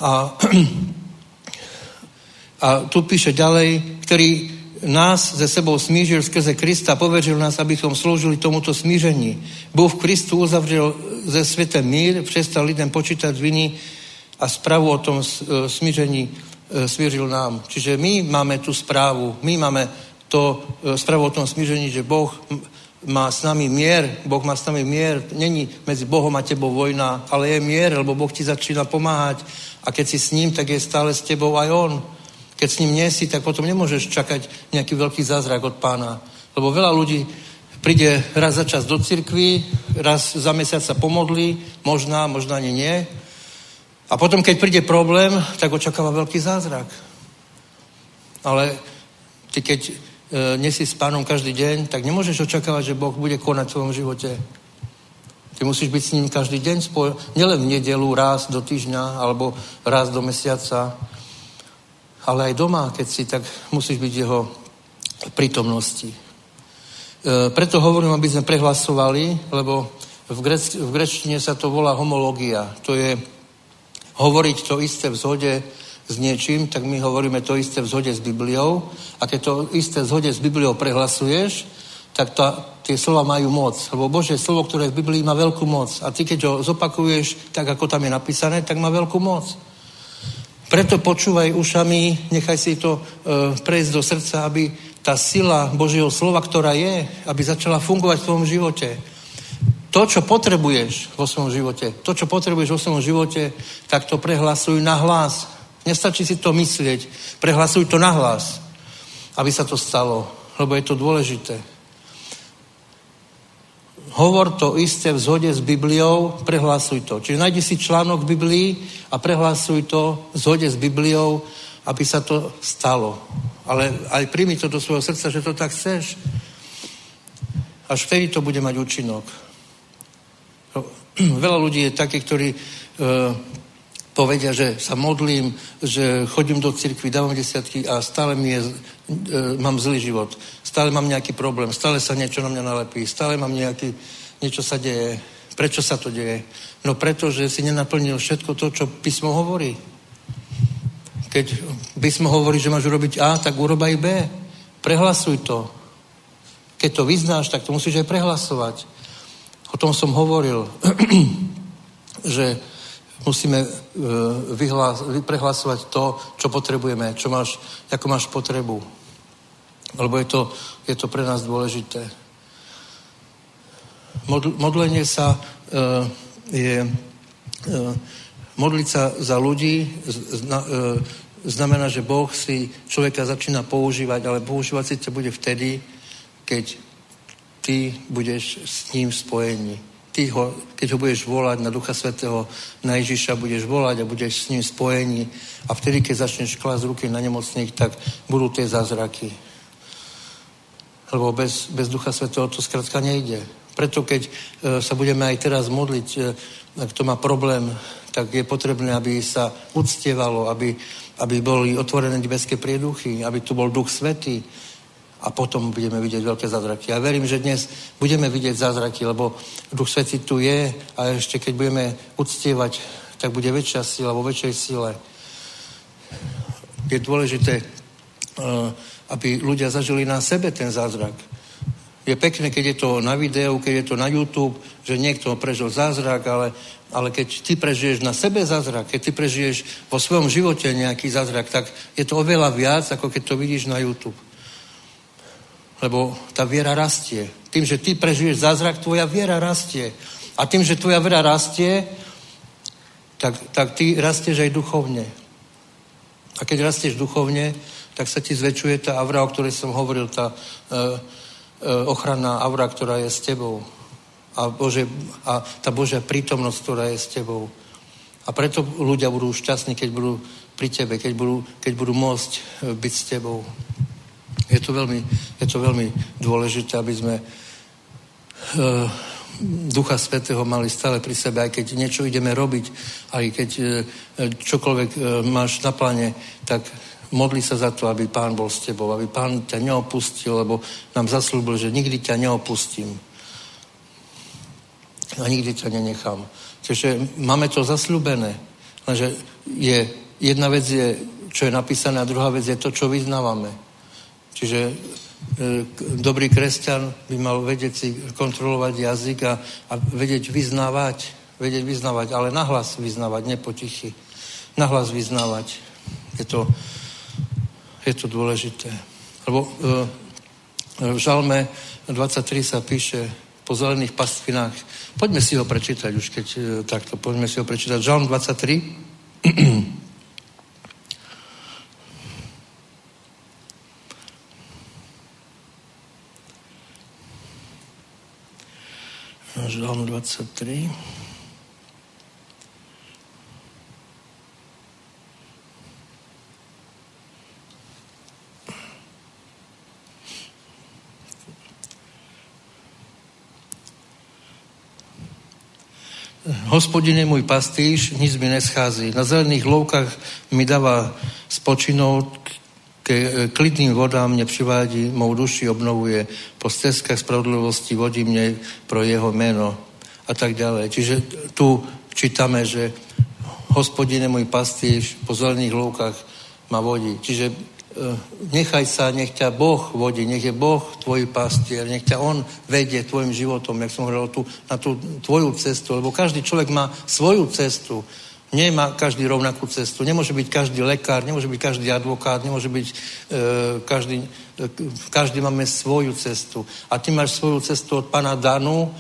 A, a tu píše ďalej, ktorý nás ze sebou smížil skrze Krista, poveril nás, abychom slúžili tomuto smížení. Bůh v Kristu uzavřel ze světem mír, přestal lidem počítať viny a správu o tom e, smíření e, smířil nám. Čiže my máme tu správu, my máme to e, správu o tom smíření, že Boh má s nami mier, Boh má s nami mier, není medzi Bohom a tebou vojna, ale je mier, lebo Boh ti začína pomáhať a keď si s ním, tak je stále s tebou aj on. Keď s ním nie si, tak potom nemôžeš čakať nejaký veľký zázrak od pána. Lebo veľa ľudí príde raz za čas do cirkvi, raz za mesiac sa pomodlí, možná, možná ani nie. A potom, keď príde problém, tak očakáva veľký zázrak. Ale ty, keď e, nesi s pánom každý deň, tak nemôžeš očakávať, že Boh bude konať v tvojom živote. Ty musíš byť s ním každý deň, spoj- nielen v nedelu, raz do týždňa alebo raz do mesiaca, ale aj doma, keď si, tak musíš byť jeho prítomnosti. E, preto hovorím, aby sme prehlasovali, lebo v, grec, v grečtine sa to volá homológia. To je hovoriť to isté v zhode s niečím, tak my hovoríme to isté v zhode s Bibliou. A keď to isté v zhode s Bibliou prehlasuješ, tak tá, tie slova majú moc. Lebo Bože slovo, ktoré v Biblii, má veľkú moc. A ty, keď ho zopakuješ tak, ako tam je napísané, tak má veľkú moc. Preto počúvaj ušami, nechaj si to e, prejsť do srdca, aby tá sila Božieho slova, ktorá je, aby začala fungovať v tvojom živote. To, čo potrebuješ vo svojom živote, to, čo potrebuješ vo svojom živote, tak to prehlasuj na hlas. Nestačí si to myslieť, prehlasuj to na hlas, aby sa to stalo, lebo je to dôležité. Hovor to isté v zhode s Bibliou, prehlasuj to. Čiže nájdi si článok v Biblii a prehlasuj to v zhode s Bibliou, aby sa to stalo. Ale aj príjmi to do svojho srdca, že to tak chceš. Až vtedy to bude mať účinok. Veľa ľudí je takých, ktorí e, povedia, že sa modlím, že chodím do cirkvi, dávam desiatky a stále mi je, e, mám zlý život. Stále mám nejaký problém, stále sa niečo na mňa nalepí, stále mám nejaký, niečo sa deje. Prečo sa to deje? No preto, že si nenaplnil všetko to, čo písmo hovorí. Keď písmo hovorí, že máš urobiť A, tak urob aj B. Prehlasuj to. Keď to vyznáš, tak to musíš aj prehlasovať. O tom som hovoril, že musíme e, vyhlás, prehlasovať to, čo potrebujeme, čo máš, ako máš potrebu. Lebo je to, je to pre nás dôležité. Modlenie sa e, je e, modliť sa za ľudí znamená, že Boh si človeka začína používať, ale používať si ťa bude vtedy, keď ty budeš s ním spojení. Ty ho, keď ho budeš volať na Ducha Svetého, na Ježiša budeš volať a budeš s ním spojení a vtedy, keď začneš klásť ruky na nemocných, tak budú tie zázraky. Lebo bez, bez Ducha Svetého to skrátka nejde. Preto keď e, sa budeme aj teraz modliť, e, kto má problém, tak je potrebné, aby sa uctievalo, aby, aby boli otvorené nebeské prieduchy, aby tu bol Duch Svetý, a potom budeme vidieť veľké zázraky. Ja verím, že dnes budeme vidieť zázraky, lebo Duch Svetý tu je a ešte keď budeme uctievať, tak bude väčšia sila, vo väčšej sile. Je dôležité, eh, aby ľudia zažili na sebe ten zázrak. Je pekné, keď je to na videu, keď je to na YouTube, že niekto prežil zázrak, ale, ale keď ty prežiješ na sebe zázrak, keď ty prežiješ vo svojom živote nejaký zázrak, tak je to oveľa viac, ako keď to vidíš na YouTube. Lebo tá viera rastie. Tým, že ty prežiješ zázrak, tvoja viera rastie. A tým, že tvoja viera rastie, tak, tak ty rastieš aj duchovne. A keď rastieš duchovne, tak sa ti zväčšuje tá avra, o ktorej som hovoril, tá e, e, ochranná avra, ktorá je s tebou. A, Bože, a tá Božia prítomnosť, ktorá je s tebou. A preto ľudia budú šťastní, keď budú pri tebe, keď budú, keď budú môcť e, byť s tebou. Je to veľmi, je to veľmi dôležité, aby sme uh, Ducha Svetého mali stále pri sebe, aj keď niečo ideme robiť, aj keď uh, čokoľvek uh, máš na pláne, tak modli sa za to, aby Pán bol s tebou, aby Pán ťa neopustil, lebo nám zaslúbil, že nikdy ťa neopustím. A nikdy ťa nenechám. Čiže máme to zasľúbené. Lenže je, jedna vec je, čo je napísané, a druhá vec je to, čo vyznávame. Čiže e, dobrý kresťan by mal vedieť si kontrolovať jazyk a, a vedieť vyznávať, vedieť vyznávať, ale nahlas vyznávať, nepotichy. Nahlas vyznávať. Je to, je to dôležité. Lebo e, v Žalme 23 sa píše po zelených pastvinách. Poďme si ho prečítať už, keď e, takto, poďme si ho prečítať. Žalm 23. Žalm 23. Hospodin je môj pastýš, nic mi neschází. Na zelených loukách mi dáva spočinout, ke klidným vodám mě přivádí, mou duši obnovuje, po stezkách spravodlivosti vodí mě pro jeho meno a tak ďalej. Čiže tu čítame, že hospodin je môj pastýš, po zelených loukách ma vodí. Čiže e, nechaj sa, nech ťa Boh vodí, nech je Boh tvoj pastier, nech ťa On vedie tvojim životom, jak som hovoril, tu, na tú tvoju cestu, lebo každý človek má svoju cestu. Nemá každý rovnakú cestu. Nemôže byť každý lekár, nemôže byť každý advokát, nemôže byť e, každý, e, každý máme svoju cestu. A ty máš svoju cestu od pána Danu,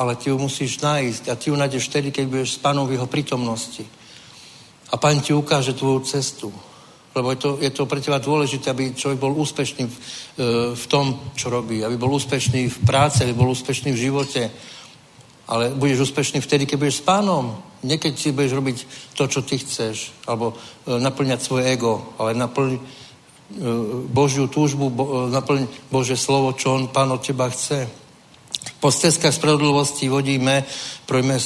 ale ty ju musíš nájsť. A ty ju nájdeš vtedy, keď budeš s pánom v jeho prítomnosti. A pán ti ukáže tvoju cestu. Lebo je to, je to pre teba dôležité, aby človek bol úspešný v, e, v tom, čo robí. Aby bol úspešný v práci, aby bol úspešný v živote. Ale budeš úspešný vtedy, keď budeš s pánom. Nie keď si budeš robiť to, čo ty chceš. Alebo e, naplňať svoje ego. Ale naplň e, Božiu túžbu, naplň Bože slovo, čo on, pán od teba chce. Po stezkách spravodlivosti vodíme, projme,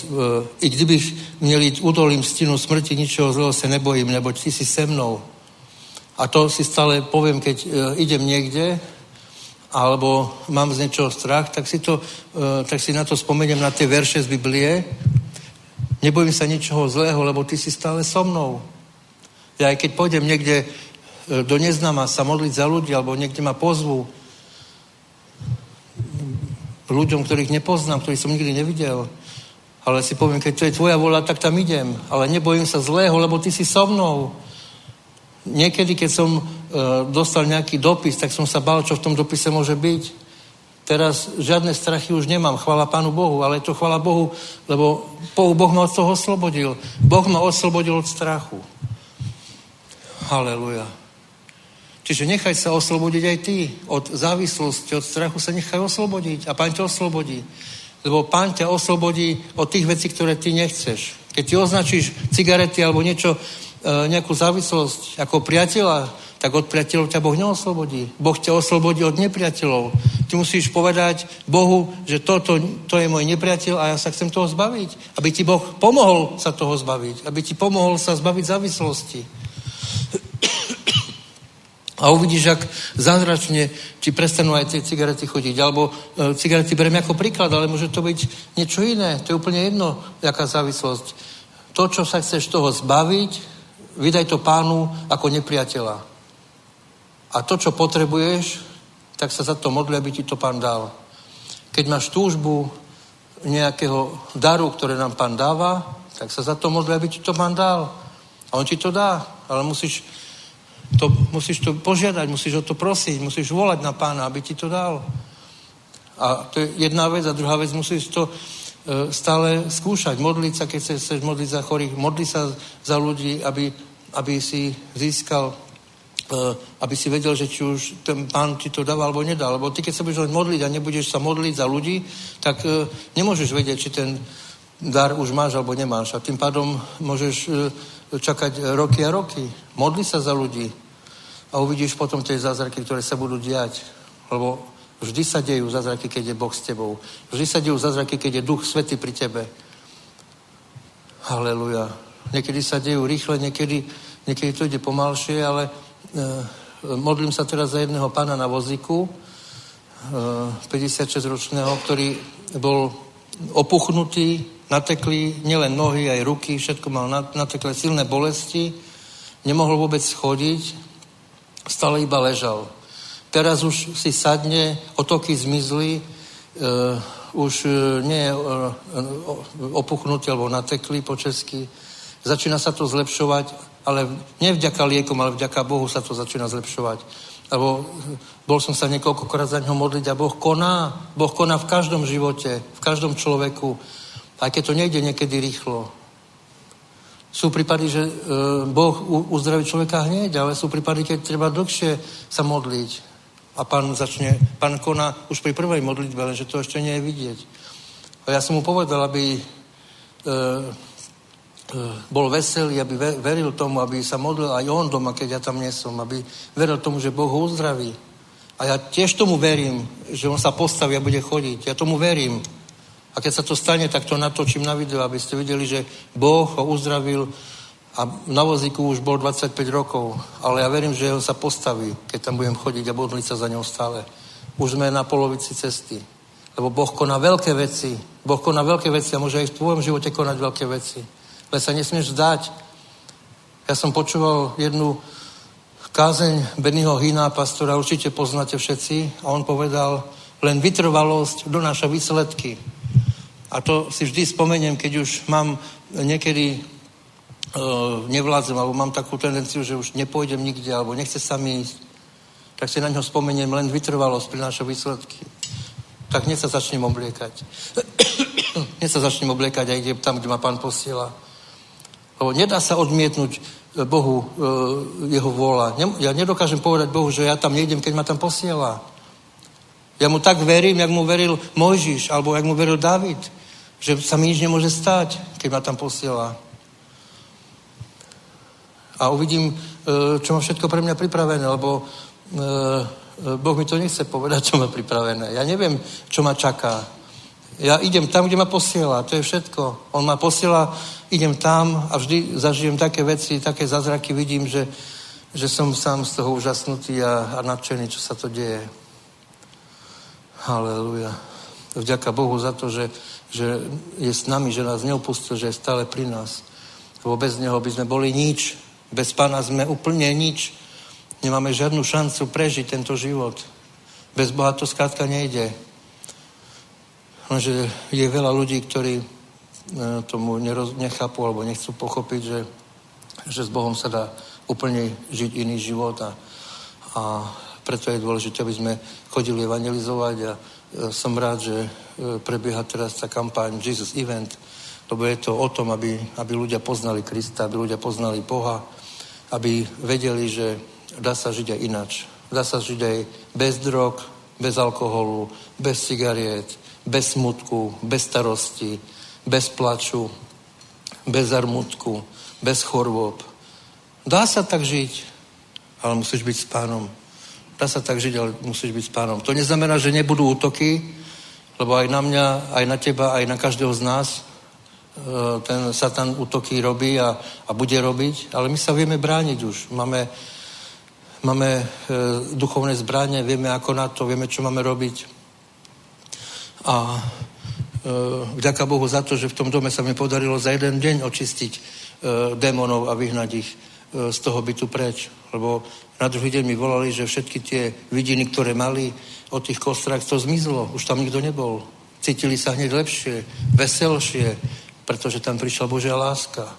i kdybyš měl jít údolím stinu smrti, ničeho zlého se nebojím, nebo ty si se mnou. A to si stále poviem, keď uh, idem niekde, alebo mám z niečoho strach, tak si, to, uh, tak si na to spomeniem na tie verše z Biblie. Nebojím sa ničoho zlého, lebo ty si stále so mnou. Ja aj keď pôjdem niekde uh, do neznáma sa modliť za ľudí, alebo niekde ma pozvu, ľuďom, ktorých nepoznám, ktorých som nikdy nevidel, ale si poviem, keď to je tvoja vola, tak tam idem. Ale nebojím sa zlého, lebo ty si so mnou. Niekedy, keď som e, dostal nejaký dopis, tak som sa bál, čo v tom dopise môže byť. Teraz žiadne strachy už nemám, chvala Pánu Bohu, ale to chvala Bohu, lebo Boh, ma od toho oslobodil. Boh ma oslobodil od strachu. Haleluja. Čiže nechaj sa oslobodiť aj ty. Od závislosti, od strachu sa nechaj oslobodiť. A Pán ťa oslobodí. Lebo Pán ťa oslobodí od tých vecí, ktoré ty nechceš. Keď ty označíš cigarety alebo niečo, nejakú závislosť ako priateľa, tak od priateľov ťa Boh neoslobodí. Boh ťa oslobodí od nepriateľov. Ty musíš povedať Bohu, že toto to je môj nepriateľ a ja sa chcem toho zbaviť. Aby ti Boh pomohol sa toho zbaviť. Aby ti pomohol sa zbaviť závislosti. A uvidíš, ak zázračne ti prestanú aj tie cigarety chodiť. Alebo e, cigarety beriem ako príklad, ale môže to byť niečo iné. To je úplne jedno, jaká závislosť. To, čo sa chceš toho zbaviť, vydaj to pánu ako nepriateľa. A to, čo potrebuješ, tak sa za to modli, aby ti to pán dal. Keď máš túžbu nejakého daru, ktoré nám pán dáva, tak sa za to modli, aby ti to pán dal. A on ti to dá, ale musíš to, musíš to požiadať, musíš o to prosiť, musíš volať na pána, aby ti to dal. A to je jedna vec. A druhá vec, musíš to stále skúšať, modliť sa, keď chceš modliť za chorých, modliť sa za ľudí, aby, aby si získal, e, aby si vedel, že či už ten pán ti to dáva alebo nedá. Lebo ty, keď sa budeš len modliť a nebudeš sa modliť za ľudí, tak e, nemôžeš vedieť, či ten dar už máš alebo nemáš. A tým pádom môžeš čakať roky a roky. Modli sa za ľudí a uvidíš potom tie zázraky, ktoré sa budú diať. Lebo Vždy sa dejú zázraky, keď je Boh s tebou. Vždy sa dejú zázraky, keď je Duch Svety pri tebe. Haleluja. Niekedy sa dejú rýchle, niekedy, niekedy to ide pomalšie, ale e, modlím sa teraz za jedného pána na vozíku, e, 56-ročného, ktorý bol opuchnutý, nateklý, nielen nohy, aj ruky, všetko mal nateklé silné bolesti, nemohol vôbec chodiť, stále iba ležal. Teraz už si sadne, otoky zmizli, uh, už uh, nie je uh, opuchnutý alebo nateklý po česky. Začína sa to zlepšovať, ale nie vďaka liekom, ale vďaka Bohu sa to začína zlepšovať. Lebo bol som sa niekoľkokrát za ňo modliť a Boh koná. Boh koná v každom živote, v každom človeku. Aj keď to nejde niekedy rýchlo. Sú prípady, že e, Boh uzdraví človeka hneď, ale sú prípady, keď treba dlhšie sa modliť a pán začne, pán koná už pri prvej modlitbe, lenže to ešte nie je vidieť. A ja som mu povedal, aby e, e, bol veselý, aby veril tomu, aby sa modlil aj on doma, keď ja tam nie som, aby veril tomu, že Boh ho uzdraví. A ja tiež tomu verím, že on sa postaví a bude chodiť. Ja tomu verím. A keď sa to stane, tak to natočím na video, aby ste videli, že Boh ho uzdravil a na vozíku už bol 25 rokov, ale ja verím, že on sa postaví, keď tam budem chodiť a modliť sa za ňou stále. Už sme na polovici cesty. Lebo Boh koná veľké veci. Boh koná veľké veci a môže aj v tvojom živote konať veľké veci. Ale sa nesmieš zdať. Ja som počúval jednu kázeň Bennyho Hina, pastora, určite poznáte všetci, a on povedal, len vytrvalosť donáša výsledky. A to si vždy spomeniem, keď už mám niekedy nevládzem, alebo mám takú tendenciu, že už nepôjdem nikde, alebo nechce sa mi ísť, tak si na ňo spomeniem, len vytrvalosť prináša výsledky. Tak hneď sa začnem obliekať. hneď sa začnem obliekať a idem tam, kde ma pán posiela. Lebo nedá sa odmietnúť Bohu e, jeho vôľa. Ja nedokážem povedať Bohu, že ja tam nejdem, keď ma tam posiela. Ja mu tak verím, jak mu veril Mojžiš, alebo jak mu veril David, že sa mi nič nemôže stať, keď ma tam posiela. A uvidím, e, čo má všetko pre mňa pripravené, lebo e, Boh mi to nechce povedať, čo má pripravené. Ja neviem, čo ma čaká. Ja idem tam, kde ma posiela, to je všetko. On ma posiela, idem tam a vždy zažijem také veci, také zázraky, vidím, že, že som sám z toho úžasnutý a, a nadšený, čo sa to deje. Halleluja. Vďaka Bohu za to, že, že je s nami, že nás neopustil, že je stále pri nás. Lebo bez Neho by sme boli nič. Bez Pána sme úplne nič. Nemáme žiadnu šancu prežiť tento život. Bez Boha to skrátka nejde. Lenže je veľa ľudí, ktorí e, tomu neroz, nechápu alebo nechcú pochopiť, že, že s Bohom sa dá úplne žiť iný život a, a preto je dôležité, aby sme chodili evangelizovať a e, som rád, že e, prebieha teraz tá kampaň Jesus Event, lebo je to o tom, aby, aby ľudia poznali Krista, aby ľudia poznali Boha, aby vedeli, že dá sa žiť aj inač. Dá sa žiť aj bez drog, bez alkoholu, bez cigariet, bez smutku, bez starosti, bez plaču, bez zarmutku, bez chorôb. Dá sa tak žiť, ale musíš byť s pánom. Dá sa tak žiť, ale musíš byť s pánom. To neznamená, že nebudú útoky, lebo aj na mňa, aj na teba, aj na každého z nás ten Satan útoky robí a, a bude robiť, ale my sa vieme brániť už. Máme, máme e, duchovné zbranie, vieme ako na to, vieme, čo máme robiť. A e, vďaka Bohu za to, že v tom dome sa mi podarilo za jeden deň očistiť e, démonov a vyhnať ich e, z toho bytu preč. Lebo na druhý deň mi volali, že všetky tie vidiny, ktoré mali o tých kostrách, to zmizlo. Už tam nikto nebol. Cítili sa hneď lepšie, veselšie, pretože tam prišla Božia láska.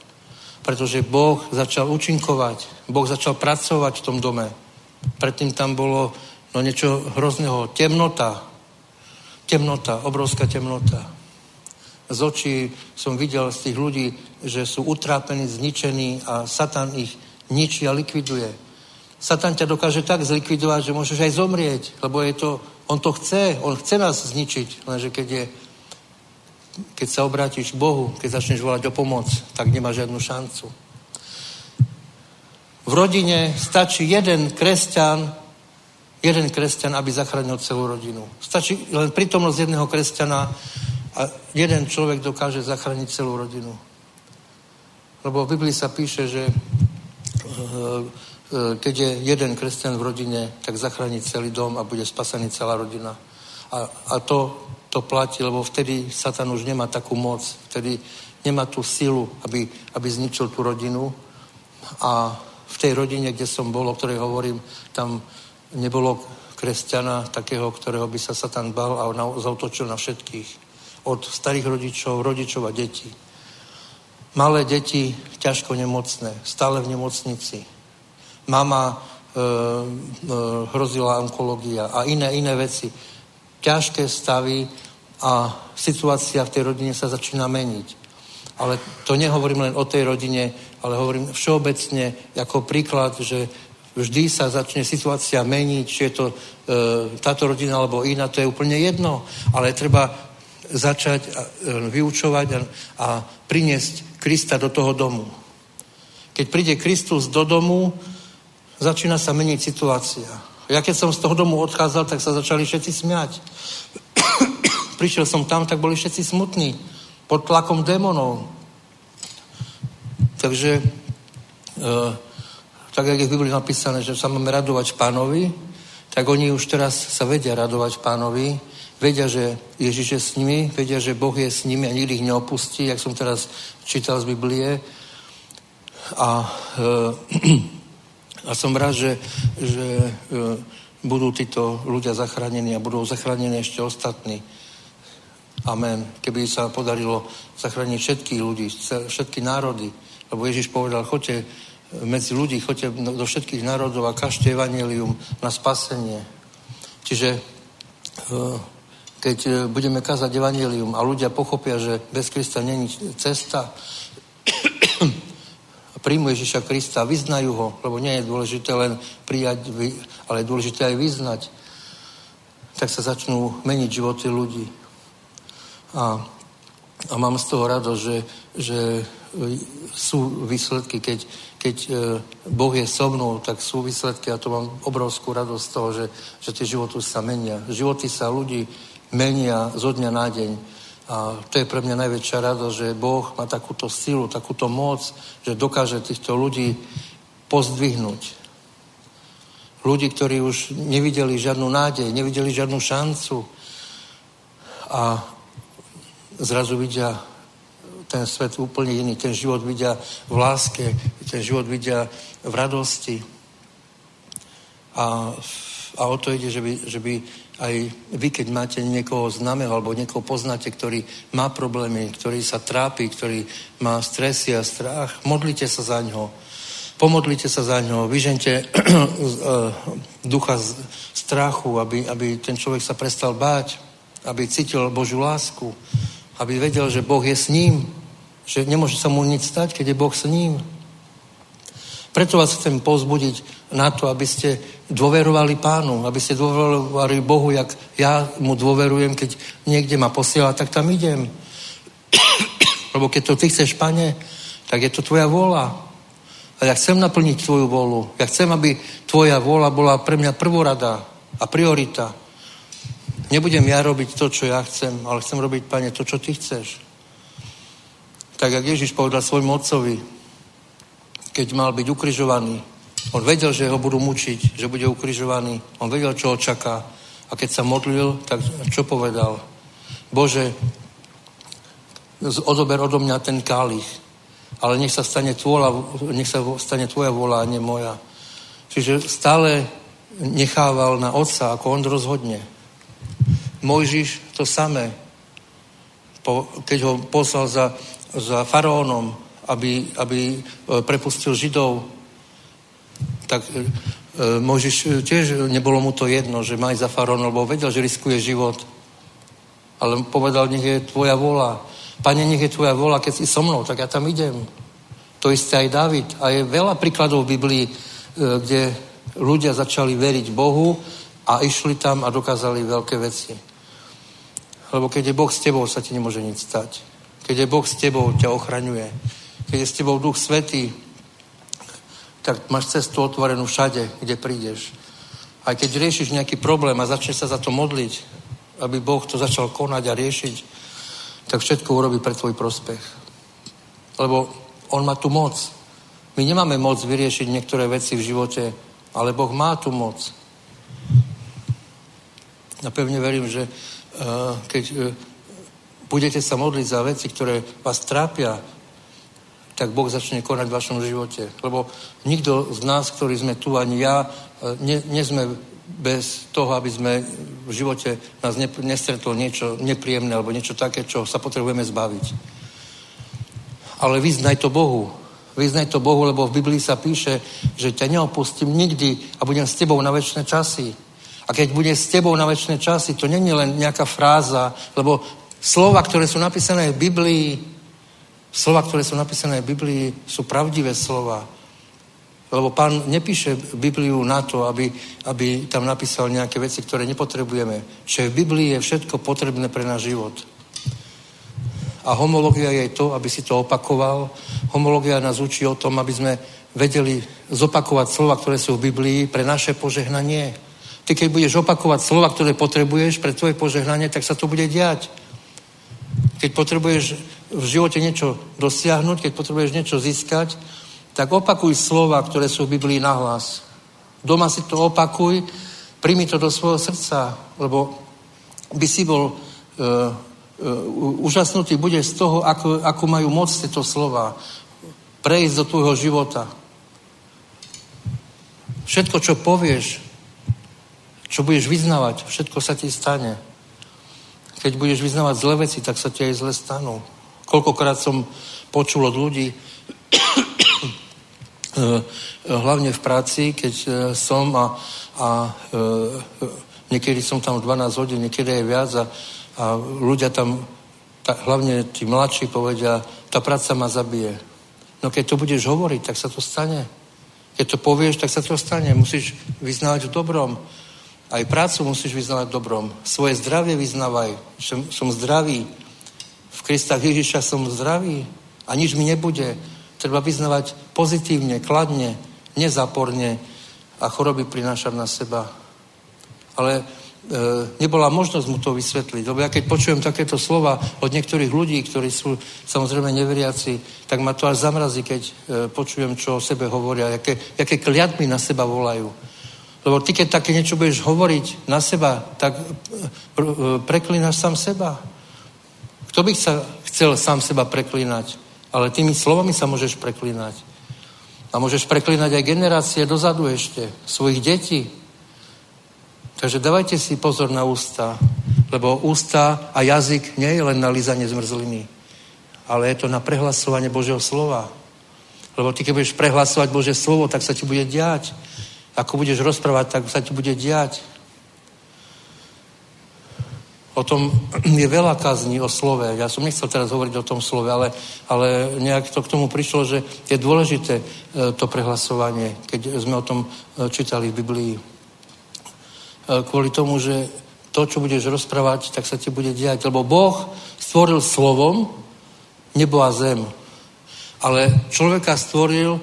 Pretože Boh začal účinkovať. Boh začal pracovať v tom dome. Predtým tam bolo no niečo hrozného. Temnota. Temnota, obrovská temnota. Z očí som videl z tých ľudí, že sú utrápení, zničení a Satan ich ničí a likviduje. Satan ťa dokáže tak zlikvidovať, že môžeš aj zomrieť, lebo je to, on to chce, on chce nás zničiť, lenže keď je keď sa obrátiš k Bohu, keď začneš volať o pomoc, tak nemá žiadnu šancu. V rodine stačí jeden kresťan, jeden kresťan, aby zachránil celú rodinu. Stačí len prítomnosť jedného kresťana a jeden človek dokáže zachrániť celú rodinu. Lebo v Biblii sa píše, že eh, eh, keď je jeden kresťan v rodine, tak zachráni celý dom a bude spasený celá rodina. A, a to, to platí, lebo vtedy Satan už nemá takú moc, vtedy nemá tú silu, aby, aby zničil tú rodinu. A v tej rodine, kde som bol, o ktorej hovorím, tam nebolo kresťana takého, ktorého by sa Satan bal a zautočil na všetkých. Od starých rodičov, rodičov a detí. Malé deti, ťažko nemocné, stále v nemocnici. Mama e, e, hrozila onkológia a iné, iné veci. Ťažké stavy a situácia v tej rodine sa začína meniť. Ale to nehovorím len o tej rodine, ale hovorím všeobecne ako príklad, že Vždy sa začne situácia meniť, či je to e, táto rodina alebo iná, to je úplne jedno, ale treba začať a, e, vyučovať a, a priniesť Krista do toho domu. Keď príde Kristus do domu, začína sa meniť situácia. Ja keď som z toho domu odchádzal, tak sa začali všetci smiať. Prišiel som tam, tak boli všetci smutní. Pod tlakom démonov. Takže e, tak jak je v Biblii napísané, že sa máme radovať pánovi, tak oni už teraz sa vedia radovať pánovi, vedia, že Ježiš je s nimi, vedia, že Boh je s nimi a nikdy ich neopustí, jak som teraz čítal z Biblie. A, e, a som rád, že, že e, budú títo ľudia zachránení a budú zachránení ešte ostatní. Amen. Keby sa podarilo zachrániť všetkých ľudí, všetky národy, Lebo Ježiš povedal, choďte medzi ľudí, choďte do všetkých národov a kažte evanelium na spasenie. Čiže e, keď e, budeme kázať evanelium a ľudia pochopia, že bez Krista není cesta, príjmu Ježiša Krista, vyznajú ho, lebo nie je dôležité len prijať, ale je dôležité aj vyznať, tak sa začnú meniť životy ľudí. A, a mám z toho radosť, že, že sú výsledky, keď, keď e, Boh je so mnou, tak sú výsledky a to mám obrovskú radosť z toho, že, že tie životy sa menia. Životy sa ľudí menia zo dňa na deň. A to je pre mňa najväčšia radosť, že Boh má takúto silu, takúto moc, že dokáže týchto ľudí pozdvihnúť. Ľudí, ktorí už nevideli žiadnu nádej, nevideli žiadnu šancu a zrazu vidia ten svet úplne iný. Ten život vidia v láske, ten život vidia v radosti. A, a o to ide, že by, že by aj vy, keď máte niekoho známeho alebo niekoho poznáte, ktorý má problémy, ktorý sa trápi, ktorý má stresy a strach, modlite sa za ňo. Pomodlite sa za ňo, vyžente eh, ducha strachu, aby, aby ten človek sa prestal báť, aby cítil Božiu lásku, aby vedel, že Boh je s ním, že nemôže sa mu nič stať, keď je Boh s ním. Preto vás chcem pozbudiť na to, aby ste dôverovali pánu, aby ste dôverovali Bohu, jak ja mu dôverujem, keď niekde ma posiela, tak tam idem. Lebo keď to ty chceš, pane, tak je to tvoja vôľa. A ja chcem naplniť tvoju vôľu. Ja chcem, aby tvoja vôľa bola pre mňa prvorada a priorita. Nebudem ja robiť to, čo ja chcem, ale chcem robiť, pane, to, čo ty chceš. Tak, jak Ježiš povedal svojmu otcovi, keď mal byť ukrižovaný, on vedel, že ho budú mučiť, že bude ukrižovaný. On vedel, čo očaká. A keď sa modlil, tak čo povedal? Bože, odober odo mňa ten kálich, ale nech sa stane tvoja, nech sa stane tvoja vola, a nie moja. Čiže stále nechával na otca, ako on rozhodne. Mojžiš to samé. Keď ho poslal za, za faraónom, aby, aby e, prepustil Židov, tak e, Mojžiš e, tiež nebolo mu to jedno, že má za faraón, lebo vedel, že riskuje život. Ale povedal, nech je tvoja vola. Pane, nech je tvoja vola, keď si so mnou, tak ja tam idem. To isté aj David. A je veľa príkladov v Biblii, kde ľudia začali veriť Bohu a išli tam a dokázali veľké veci. Lebo keď je Boh s tebou, sa ti nemôže nič stať. Keď je Boh s tebou, ťa ochraňuje. Keď je s tebou Duch Svetý, tak máš cestu otvorenú všade, kde prídeš. Aj keď riešiš nejaký problém a začneš sa za to modliť, aby Boh to začal konať a riešiť, tak všetko urobí pre tvoj prospech. Lebo On má tu moc. My nemáme moc vyriešiť niektoré veci v živote, ale Boh má tu moc. A pevne verím, že uh, keď uh, budete sa modliť za veci, ktoré vás trápia, tak Boh začne konať v vašom živote. Lebo nikto z nás, ktorí sme tu, ani ja, nie, nie sme bez toho, aby sme v živote nás ne, nestretlo niečo nepríjemné alebo niečo také, čo sa potrebujeme zbaviť. Ale vyznaj to Bohu. Vyznaj to Bohu, lebo v Biblii sa píše, že ťa neopustím nikdy a budem s tebou na väčšie časy. A keď bude s tebou na väčšie časy, to není len nejaká fráza, lebo slova, ktoré sú napísané v Biblii, Slova, ktoré sú napísané v Biblii, sú pravdivé slova. Lebo pán nepíše Bibliu na to, aby, aby tam napísal nejaké veci, ktoré nepotrebujeme. Čiže v Biblii je všetko potrebné pre náš život. A homológia je to, aby si to opakoval. Homológia nás učí o tom, aby sme vedeli zopakovať slova, ktoré sú v Biblii pre naše požehnanie. Ty keď budeš opakovať slova, ktoré potrebuješ pre tvoje požehnanie, tak sa to bude diať. Keď potrebuješ v živote niečo dosiahnuť, keď potrebuješ niečo získať, tak opakuj slova, ktoré sú v Biblii nahlas. Doma si to opakuj, primi to do svojho srdca, lebo by si bol uh, uh, úžasnutý, bude z toho, ako, ako majú moc tieto slova prejsť do tvojho života. Všetko, čo povieš, čo budeš vyznávať, všetko sa ti stane. Keď budeš vyznávať zlé veci, tak sa ti aj zle stanú. Koľkokrát som počul od ľudí, hlavne v práci, keď som a, a niekedy som tam 12 hodín, niekedy aj viac a, a ľudia tam, tá, hlavne tí mladší povedia, tá práca ma zabije. No keď to budeš hovoriť, tak sa to stane. Keď to povieš, tak sa to stane. Musíš vyznávať v dobrom. Aj prácu musíš vyznávať v dobrom. Svoje zdravie vyznávaj. Som, som zdravý. V Kristách Ježiša som zdravý. A nič mi nebude. Treba vyznávať pozitívne, kladne, nezáporne a choroby prinášať na seba. Ale E, nebola možnosť mu to vysvetliť. Lebo ja keď počujem takéto slova od niektorých ľudí, ktorí sú samozrejme neveriaci, tak ma to až zamrazí, keď e, počujem, čo o sebe hovoria, aké, aké kliatmy na seba volajú. Lebo ty, keď také niečo budeš hovoriť na seba, tak e, preklínaš sám seba. Kto by sa chcel sám seba preklínať? Ale tými slovami sa môžeš preklínať. A môžeš preklínať aj generácie dozadu ešte, svojich detí, Takže dávajte si pozor na ústa, lebo ústa a jazyk nie je len na lízanie zmrzliny, ale je to na prehlasovanie Božieho slova. Lebo ty, keď budeš prehlasovať Božie slovo, tak sa ti bude diať. Ako budeš rozprávať, tak sa ti bude diať. O tom je veľa kazní o slove. Ja som nechcel teraz hovoriť o tom slove, ale, ale nejak to k tomu prišlo, že je dôležité e, to prehlasovanie, keď sme o tom e, čítali v Biblii. E, kvôli tomu, že to, čo budeš rozprávať, tak sa ti bude diať. Lebo Boh stvoril slovom nebo a zem. Ale človeka stvoril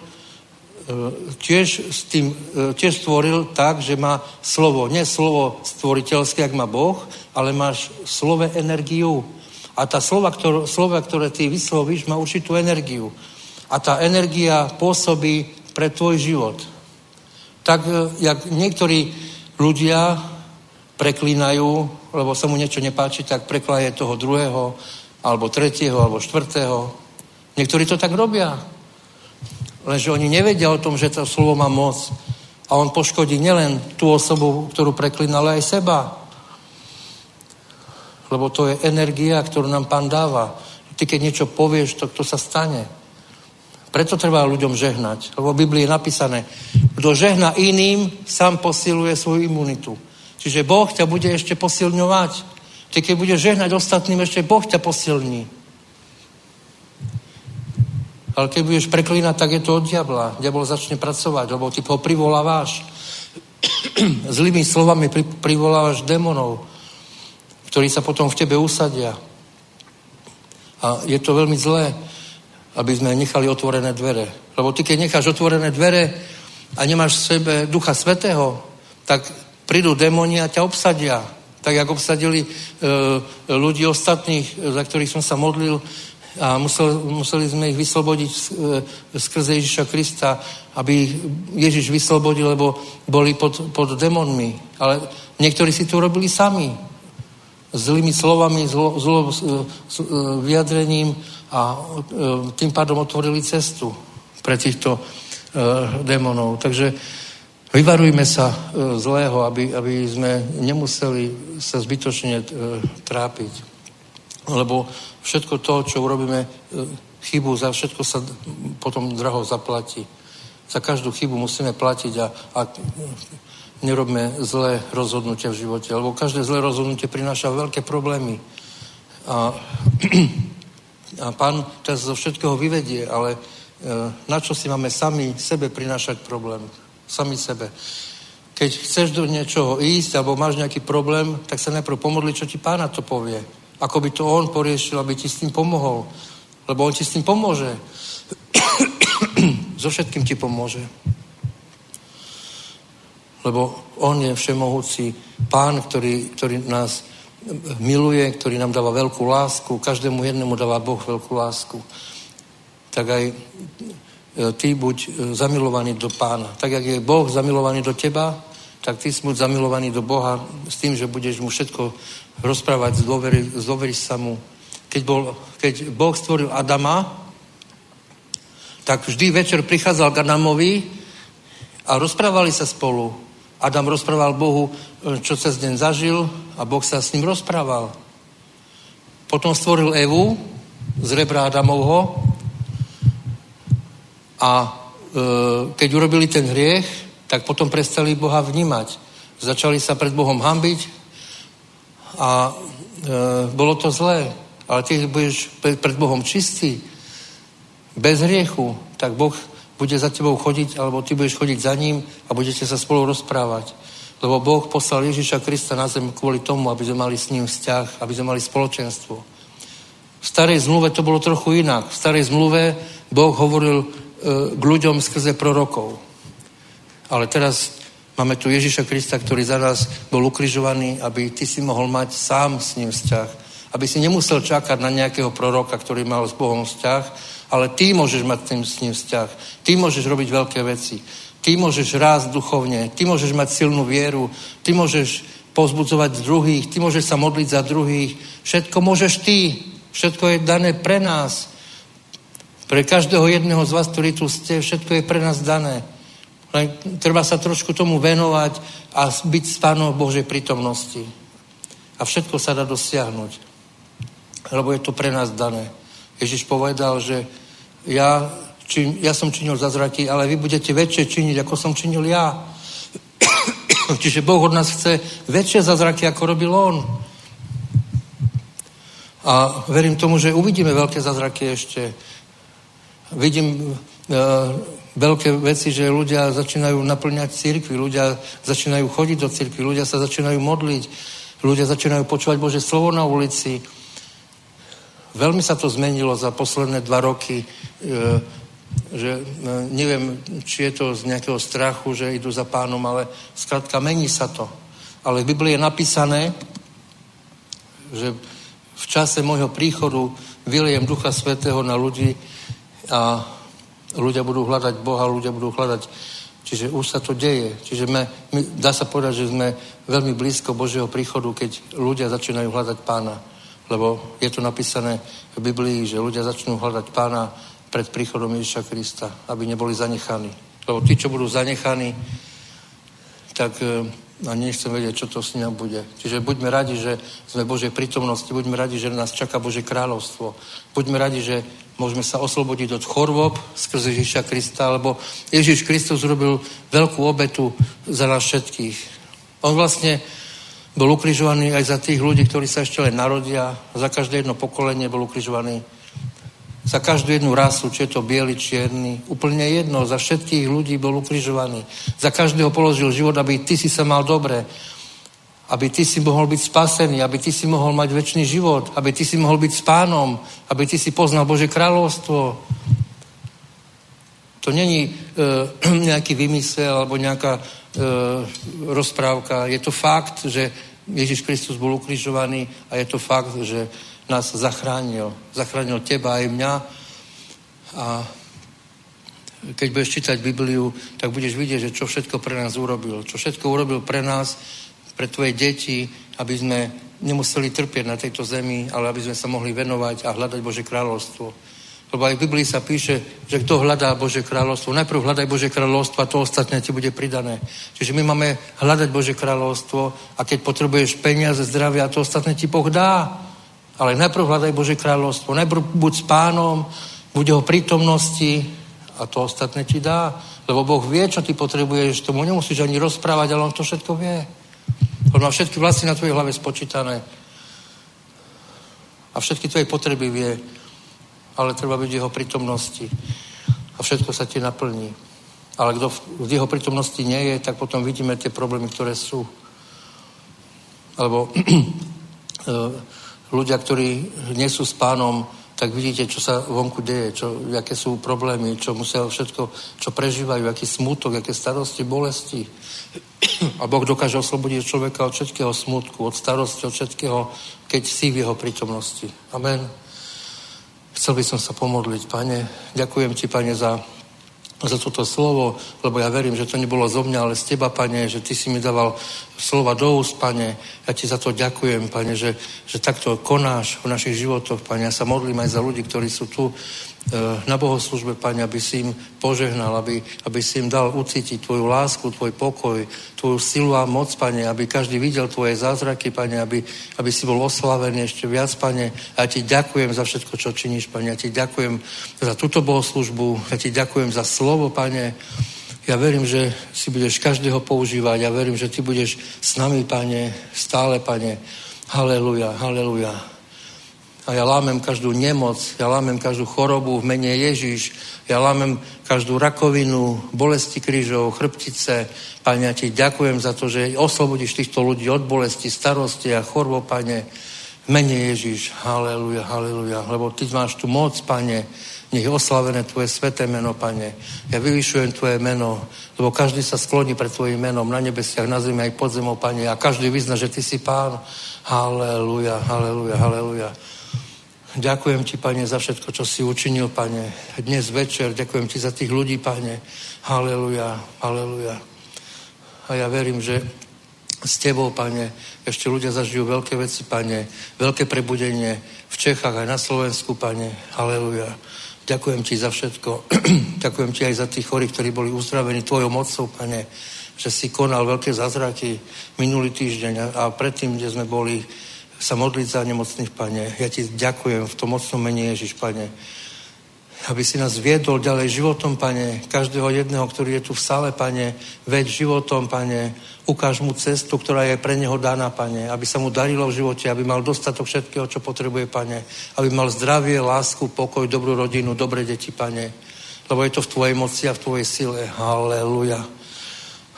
tiež, s tým, tiež stvoril tak, že má slovo. Nie slovo stvoriteľské, ak má Boh, ale máš slove energiu. A tá slova, ktoré, slova, ktoré ty vyslovíš, má určitú energiu. A tá energia pôsobí pre tvoj život. Tak, jak niektorí ľudia preklínajú, lebo sa mu niečo nepáči, tak preklaje toho druhého, alebo tretieho, alebo štvrtého. Niektorí to tak robia. Lenže oni nevedia o tom, že to slovo má moc. A on poškodí nielen tú osobu, ktorú preklína, ale aj seba. Lebo to je energia, ktorú nám pán dáva. Ty keď niečo povieš, to, to sa stane. Preto treba ľuďom žehnať. Lebo v Biblii je napísané, kto žehna iným, sám posiluje svoju imunitu. Čiže Boh ťa bude ešte posilňovať. Ty keď budeš žehnať ostatným, ešte Boh ťa posilní. Ale keď budeš preklínať, tak je to od diabla. Diabol začne pracovať, lebo ty ho privoláváš. Zlými slovami pri, privolávaš démonov, ktorí sa potom v tebe usadia. A je to veľmi zlé aby sme nechali otvorené dvere. Lebo ty, keď necháš otvorené dvere a nemáš v sebe Ducha Svetého, tak prídu démoni a ťa obsadia. Tak, jak obsadili e, ľudí ostatných, za ktorých som sa modlil a musel, museli sme ich vyslobodiť e, skrze Ježiša Krista, aby Ježiš vyslobodil, lebo boli pod, pod démonmi. Ale niektorí si to robili sami. Zlými slovami, zlo, s, s, vyjadrením a e, tým pádom otvorili cestu pre týchto e, démonov. Takže vyvarujme sa e, zlého, aby, aby sme nemuseli sa zbytočne trápiť. Lebo všetko to, čo urobíme chybu, za všetko sa potom draho zaplatí. Za každú chybu musíme platiť a, a nerobme zlé rozhodnutia v živote, lebo každé zlé rozhodnutie prináša veľké problémy. A a pán ťa zo všetkého vyvedie, ale e, na čo si máme sami sebe prinášať problém? Sami sebe. Keď chceš do niečoho ísť, alebo máš nejaký problém, tak sa najprv pomodli, čo ti pána to povie. Ako by to on poriešil, aby ti s tým pomohol. Lebo on ti s tým pomôže. so všetkým ti pomôže. Lebo on je všemohúci pán, ktorý, ktorý nás miluje, ktorý nám dáva veľkú lásku, každému jednému dáva Boh veľkú lásku, tak aj e, ty buď e, zamilovaný do pána. Tak, jak je Boh zamilovaný do teba, tak ty si buď zamilovaný do Boha s tým, že budeš mu všetko rozprávať, z dôvery sa mu. Keď, bol, keď Boh stvoril Adama, tak vždy večer prichádzal k Adamovi a rozprávali sa spolu. Adam rozprával Bohu, e, čo cez deň zažil a Boh sa s ním rozprával. Potom stvoril Evu z rebra Adamovho a keď urobili ten hriech, tak potom prestali Boha vnímať. Začali sa pred Bohom hambiť a e, bolo to zlé. Ale ty budeš pred Bohom čistý, bez hriechu, tak Boh bude za tebou chodiť, alebo ty budeš chodiť za ním a budete sa spolu rozprávať. Lebo Boh poslal Ježiša Krista na zem kvôli tomu, aby sme mali s ním vzťah, aby sme mali spoločenstvo. V starej zmluve to bolo trochu inak. V starej zmluve Boh hovoril e, k ľuďom skrze prorokov. Ale teraz máme tu Ježiša Krista, ktorý za nás bol ukrižovaný, aby ty si mohol mať sám s ním vzťah. Aby si nemusel čakať na nejakého proroka, ktorý mal s Bohom vzťah, ale ty môžeš mať tým, s ním vzťah. Ty môžeš robiť veľké veci. Ty môžeš rásť duchovne. Ty môžeš mať silnú vieru. Ty môžeš pozbudzovať druhých. Ty môžeš sa modliť za druhých. Všetko môžeš ty. Všetko je dané pre nás. Pre každého jedného z vás, ktorý tu ste, všetko je pre nás dané. Len treba sa trošku tomu venovať a byť s Pánom Božej prítomnosti. A všetko sa dá dosiahnuť. Lebo je to pre nás dané. Ježiš povedal, že ja, čin, ja som činil zázraky, ale vy budete väčšie činiť, ako som činil ja. Čiže Boh od nás chce väčšie zázraky, ako robil On. A verím tomu, že uvidíme veľké zázraky ešte. Vidím uh, veľké veci, že ľudia začínajú naplňať církvy, ľudia začínajú chodiť do církvy, ľudia sa začínajú modliť, ľudia začínajú počúvať Bože slovo na ulici. Veľmi sa to zmenilo za posledné dva roky, e, že e, neviem, či je to z nejakého strachu, že idú za pánom, ale skrátka mení sa to. Ale v Biblii je napísané, že v čase môjho príchodu vyliem Ducha Svetého na ľudí a ľudia budú hľadať Boha, ľudia budú hľadať Čiže už sa to deje. Čiže my, my, dá sa povedať, že sme veľmi blízko Božieho príchodu, keď ľudia začínajú hľadať pána. Lebo je to napísané v Biblii, že ľudia začnú hľadať pána pred príchodom Ježiša Krista, aby neboli zanechaní. Lebo tí, čo budú zanechaní, tak e, a nechcem vedieť, čo to s ním bude. Čiže buďme radi, že sme Božej prítomnosti, buďme radi, že nás čaká Bože kráľovstvo. Buďme radi, že môžeme sa oslobodiť od chorôb skrze Ježiša Krista, lebo Ježiš Kristus urobil veľkú obetu za nás všetkých. On vlastne bol ukrižovaný aj za tých ľudí, ktorí sa ešte len narodia. Za každé jedno pokolenie bol ukrižovaný. Za každú jednu rasu, či je to biely, čierny. Úplne jedno. Za všetkých ľudí bol ukrižovaný. Za každého položil život, aby ty si sa mal dobre. Aby ty si mohol byť spasený, aby ty si mohol mať väčší život, aby ty si mohol byť s pánom, aby ty si poznal Bože kráľovstvo. To není e, nejaký vymysel alebo nejaká rozprávka. Je to fakt, že Ježiš Kristus bol ukrižovaný a je to fakt, že nás zachránil. Zachránil teba aj mňa a keď budeš čítať Bibliu, tak budeš vidieť, že čo všetko pre nás urobil. Čo všetko urobil pre nás, pre tvoje deti, aby sme nemuseli trpieť na tejto zemi, ale aby sme sa mohli venovať a hľadať Bože kráľovstvo. Lebo aj v Biblii sa píše, že kto hľadá Bože kráľovstvo, najprv hľadaj Bože kráľovstvo a to ostatné ti bude pridané. Čiže my máme hľadať Bože kráľovstvo a keď potrebuješ peniaze, zdravie a to ostatné ti Boh dá. Ale najprv hľadaj Bože kráľovstvo, najprv buď s pánom, buď jeho prítomnosti a to ostatné ti dá. Lebo Boh vie, čo ty potrebuješ, tomu nemusíš ani rozprávať, ale on to všetko vie. On má všetky vlasy na tvojej hlave spočítané. A všetky tvoje potreby vie ale treba byť v jeho prítomnosti a všetko sa ti naplní. Ale kto v jeho prítomnosti nie je, tak potom vidíme tie problémy, ktoré sú. Alebo eh, ľudia, ktorí nie sú s pánom, tak vidíte, čo sa vonku deje, čo, aké sú problémy, čo musia všetko, čo prežívajú, aký smútok, aké starosti, bolesti. A Boh dokáže oslobodiť človeka od všetkého smútku, od starosti, od všetkého, keď si v jeho prítomnosti. Amen. Chcel by som sa pomodliť, pane. Ďakujem ti, pane, za, za toto slovo, lebo ja verím, že to nebolo zo mňa, ale z teba, pane, že ty si mi dával slova do úst, pane. Ja ti za to ďakujem, pane, že, že takto konáš v našich životoch, pane. Ja sa modlím aj za ľudí, ktorí sú tu na bohoslužbe, Pane, aby si im požehnal, aby, aby si im dal ucítiť Tvoju lásku, Tvoj pokoj, Tvoju silu a moc, Pane, aby každý videl Tvoje zázraky, Pane, aby, aby si bol oslavený ešte viac, Pane. A ja Ti ďakujem za všetko, čo činíš, Pane. Ja Ti ďakujem za túto bohoslužbu, ja Ti ďakujem za slovo, Pane. Ja verím, že si budeš každého používať. Ja verím, že Ty budeš s nami, Pane, stále, Pane. Haleluja, haleluja. A ja lámem každú nemoc, ja lámem každú chorobu v mene Ježiš, ja lámem každú rakovinu, bolesti krížov, chrbtice. Pane, ja Ti ďakujem za to, že oslobodíš týchto ľudí od bolesti, starosti a chorob, Pane. V mene Ježiš, haleluja, haleluja. Lebo Ty máš tu moc, Pane, nech je oslavené Tvoje sveté meno, Pane. Ja vyvyšujem Tvoje meno, lebo každý sa skloní pred Tvojim menom na nebesiach, na zemi aj pod zemou, Pane. A každý vyzna, že Ty si Pán. Haleluja, haleluja, haleluja. Ďakujem Ti, Pane, za všetko, čo si učinil, Pane. Dnes večer ďakujem Ti za tých ľudí, Pane. Haleluja, haleluja. A ja verím, že s Tebou, Pane, ešte ľudia zažijú veľké veci, Pane. Veľké prebudenie v Čechách aj na Slovensku, Pane. Haleluja. Ďakujem ti za všetko. Ďakujem ti aj za tých chorých, ktorí boli uzdravení tvojou mocou, pane, že si konal veľké zázraky minulý týždeň a predtým, kde sme boli sa modliť za nemocných, pane. Ja ti ďakujem v tom mocnom mene Ježiš, pane. Aby si nás viedol ďalej životom, pane, každého jedného, ktorý je tu v sále, pane, veď životom, pane, ukáž mu cestu, ktorá je pre neho daná, pane, aby sa mu darilo v živote, aby mal dostatok všetkého, čo potrebuje, pane, aby mal zdravie, lásku, pokoj, dobrú rodinu, dobré deti, pane, lebo je to v tvojej moci a v tvojej sile. Halleluja.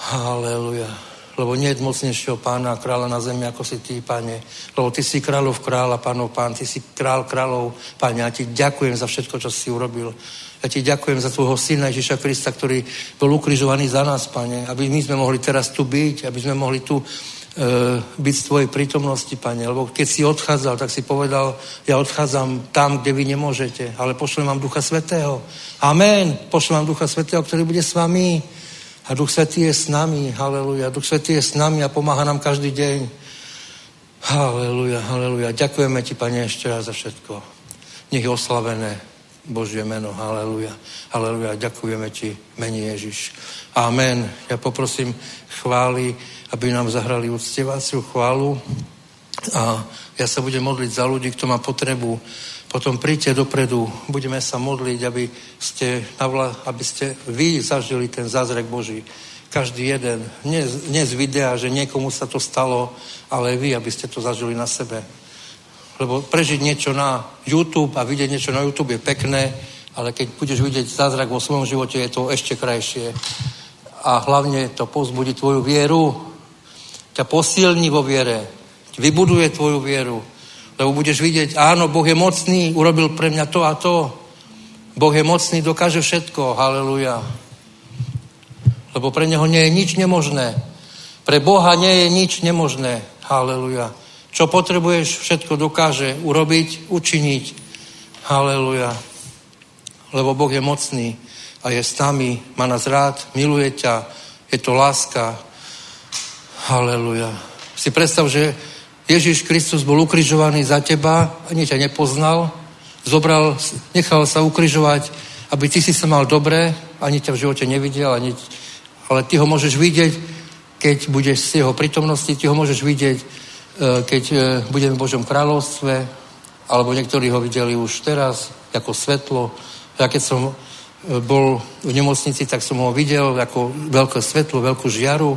Halleluja lebo nie je mocnejšieho pána a kráľa na zemi, ako si ty, pane. Lebo ty si kráľov kráľa, pánov pán, ty si král kráľov, pane. Ja ti ďakujem za všetko, čo si urobil. Ja ti ďakujem za tvojho syna Ježiša Krista, ktorý bol ukrižovaný za nás, pane. Aby my sme mohli teraz tu byť, aby sme mohli tu e, byť z tvojej prítomnosti, pane. Lebo keď si odchádzal, tak si povedal, ja odchádzam tam, kde vy nemôžete, ale pošlem vám Ducha Svetého. Amen. Pošlem vám Ducha Svetého, ktorý bude s vami. A Duch Svetý je s nami, haleluja. Duch Svetý je s nami a pomáha nám každý deň. Haleluja, haleluja. Ďakujeme ti, Pane, ešte raz za všetko. Nech je oslavené Božie meno, haleluja. Haleluja, ďakujeme ti, mení Ježiš. Amen. Ja poprosím chváli, aby nám zahrali uctievaciu chválu a ja sa budem modliť za ľudí, kto má potrebu potom príďte dopredu, budeme sa modliť, aby ste, aby ste vy zažili ten zázrak Boží. Každý jeden. Nie, nie z videa, že niekomu sa to stalo, ale vy, aby ste to zažili na sebe. Lebo prežiť niečo na YouTube a vidieť niečo na YouTube je pekné, ale keď budeš vidieť zázrak vo svojom živote, je to ešte krajšie. A hlavne to pozbudí tvoju vieru, ťa posilní vo viere, vybuduje tvoju vieru lebo budeš vidieť, áno, Boh je mocný, urobil pre mňa to a to. Boh je mocný, dokáže všetko. Haleluja. Lebo pre Neho nie je nič nemožné. Pre Boha nie je nič nemožné. Haleluja. Čo potrebuješ, všetko dokáže urobiť, učiniť. Haleluja. Lebo Boh je mocný a je s nami, má nás rád, miluje ťa, je to láska. Haleluja. Si predstav, že Ježiš Kristus bol ukrižovaný za teba, ani ťa nepoznal, zobral, nechal sa ukrižovať, aby ty si sa mal dobre, ani ťa v živote nevidel, ani, ale ty ho môžeš vidieť, keď budeš z jeho prítomnosti, ty ho môžeš vidieť, e, keď e, budeme v Božom kráľovstve, alebo niektorí ho videli už teraz, ako svetlo. Ja keď som e, bol v nemocnici, tak som ho videl ako veľké svetlo, veľkú žiaru.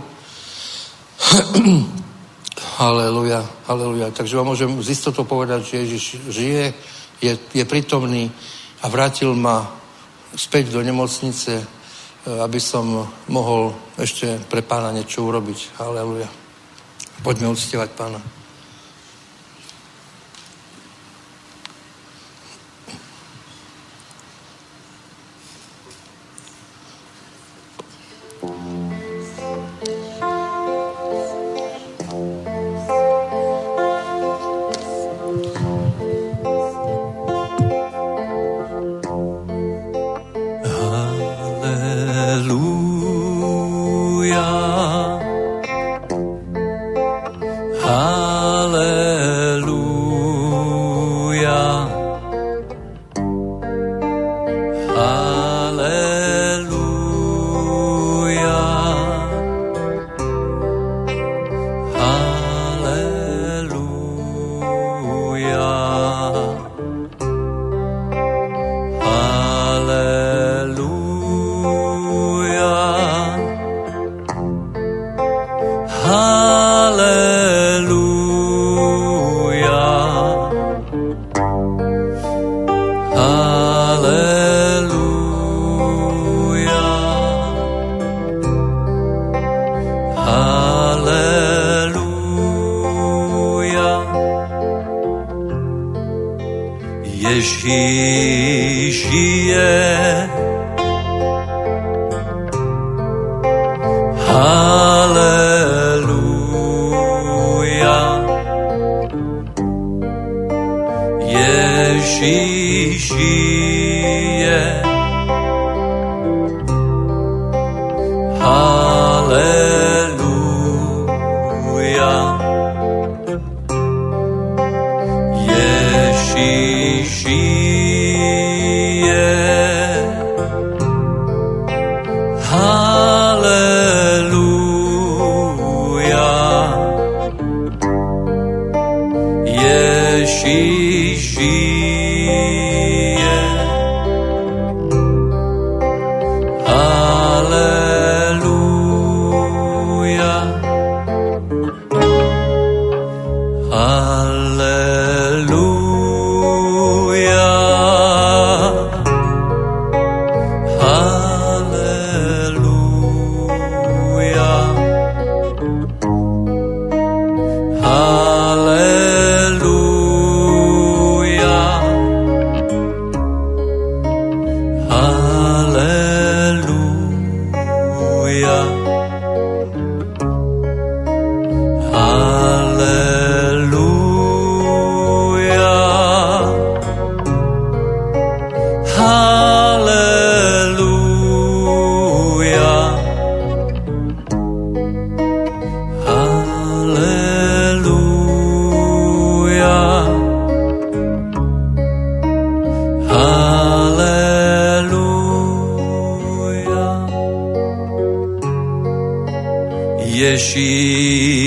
Haleluja, haleluja. Takže vám môžem z istotou povedať, že Ježiš žije, je, je prítomný a vrátil ma späť do nemocnice, e, aby som mohol ešte pre pána niečo urobiť. Haleluja. Poďme uctievať pána. she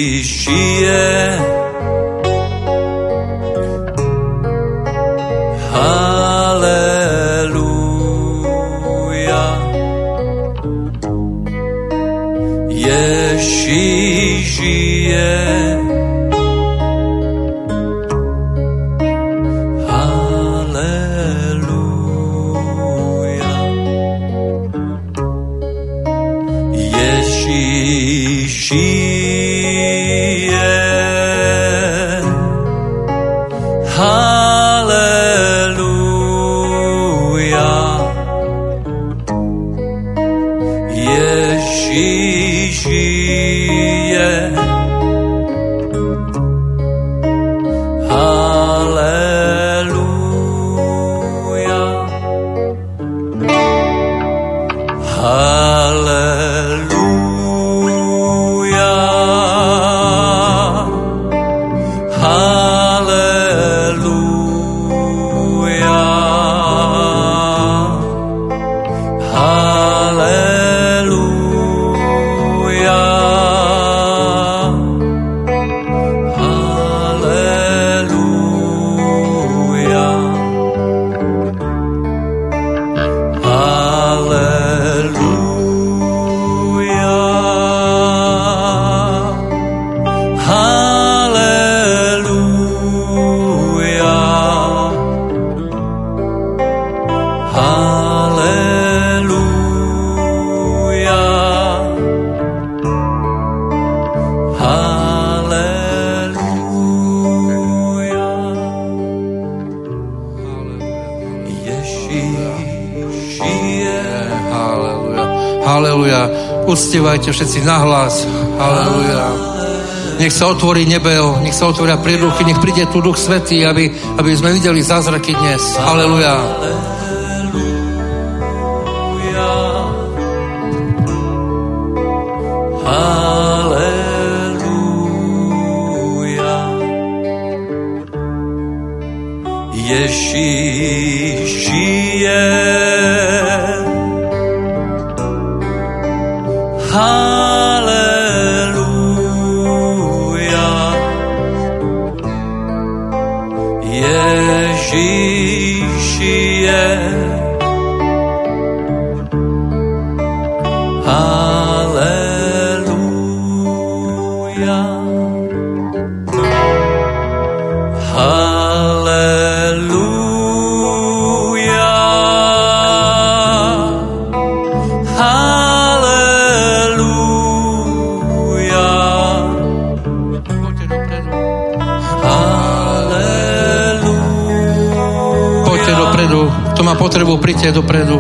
Uctievajte všetci nahlas. Haleluja. Nech sa otvorí nebel, nech sa otvoria príruchy, nech príde tu Duch Svetý, aby, aby sme videli zázraky dnes. Haleluja. Haleluja. Ježíš dopredu. Kto má potrebu, príďte dopredu.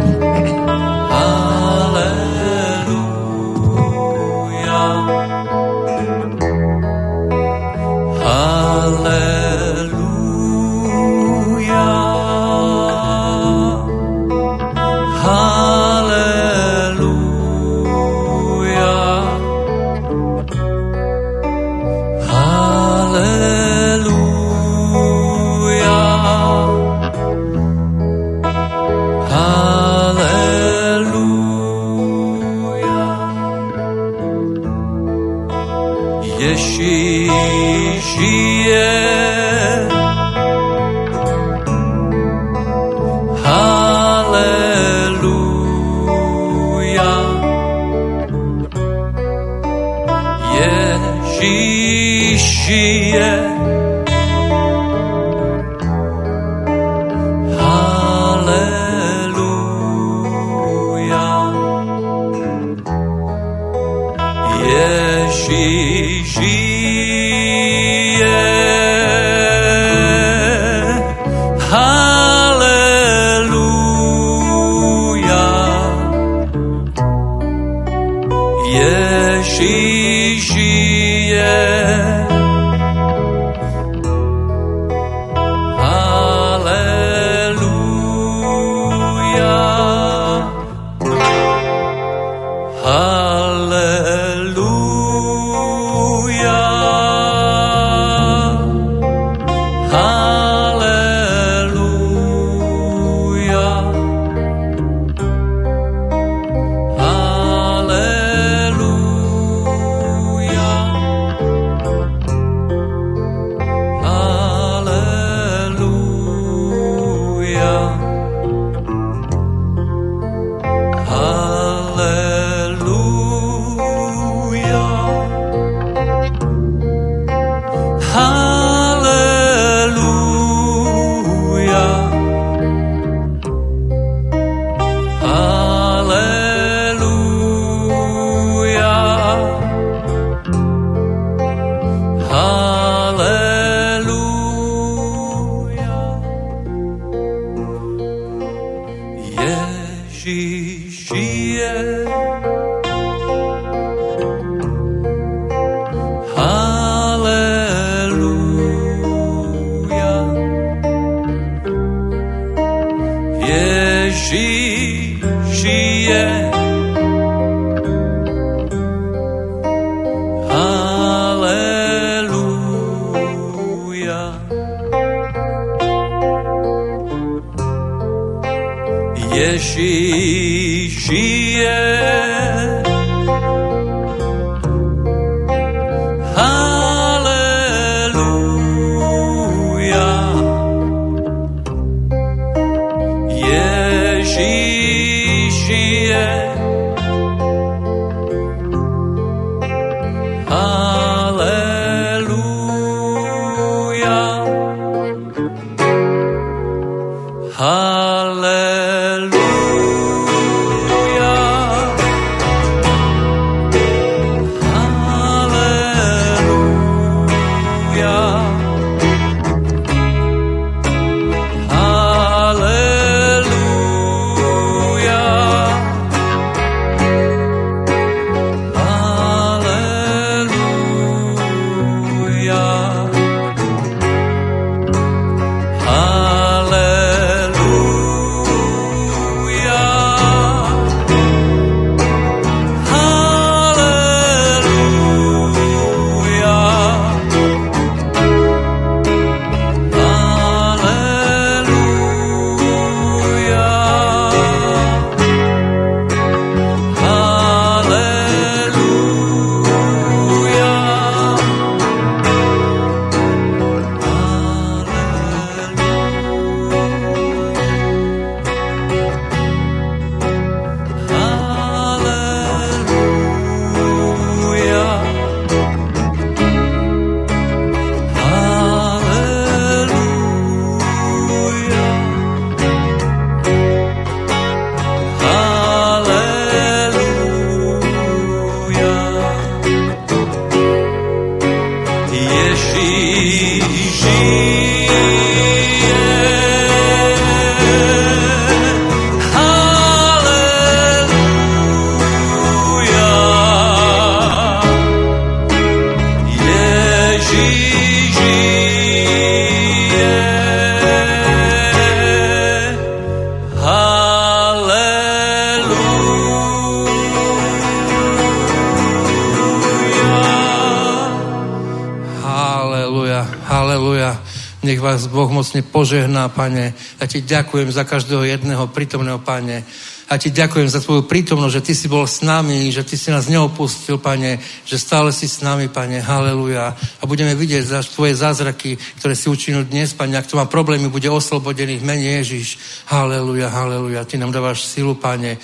Mocne požehná, pane. Ja ti ďakujem za každého jedného prítomného, pane. A ti ďakujem za tvoju prítomnosť, že ty si bol s nami, že ty si nás neopustil, pane, že stále si s nami, pane, haleluja. A budeme vidieť za tvoje zázraky, ktoré si učinil dnes, pane. Ak to má problémy, bude oslobodený v mene Ježiš. Haleluja, haleluja. Ty nám dávaš silu, pane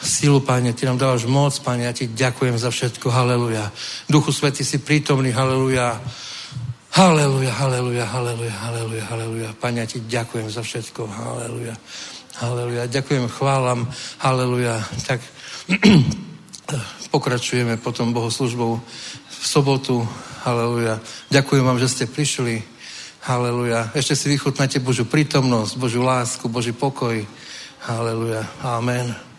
silu, Pane, Ty nám dávaš moc, Pane, ja Ti ďakujem za všetko, haleluja. Duchu Svety si prítomný, haleluja. Haleluja, haleluja, haleluja, haleluja, haleluja. Pane, ja Ti ďakujem za všetko, haleluja. Haleluja, ďakujem, chválam, haleluja. Tak pokračujeme potom bohoslužbou v sobotu, haleluja. Ďakujem vám, že ste prišli, haleluja. Ešte si vychutnáte Božiu prítomnosť, Božiu lásku, Boží pokoj, haleluja. Amen.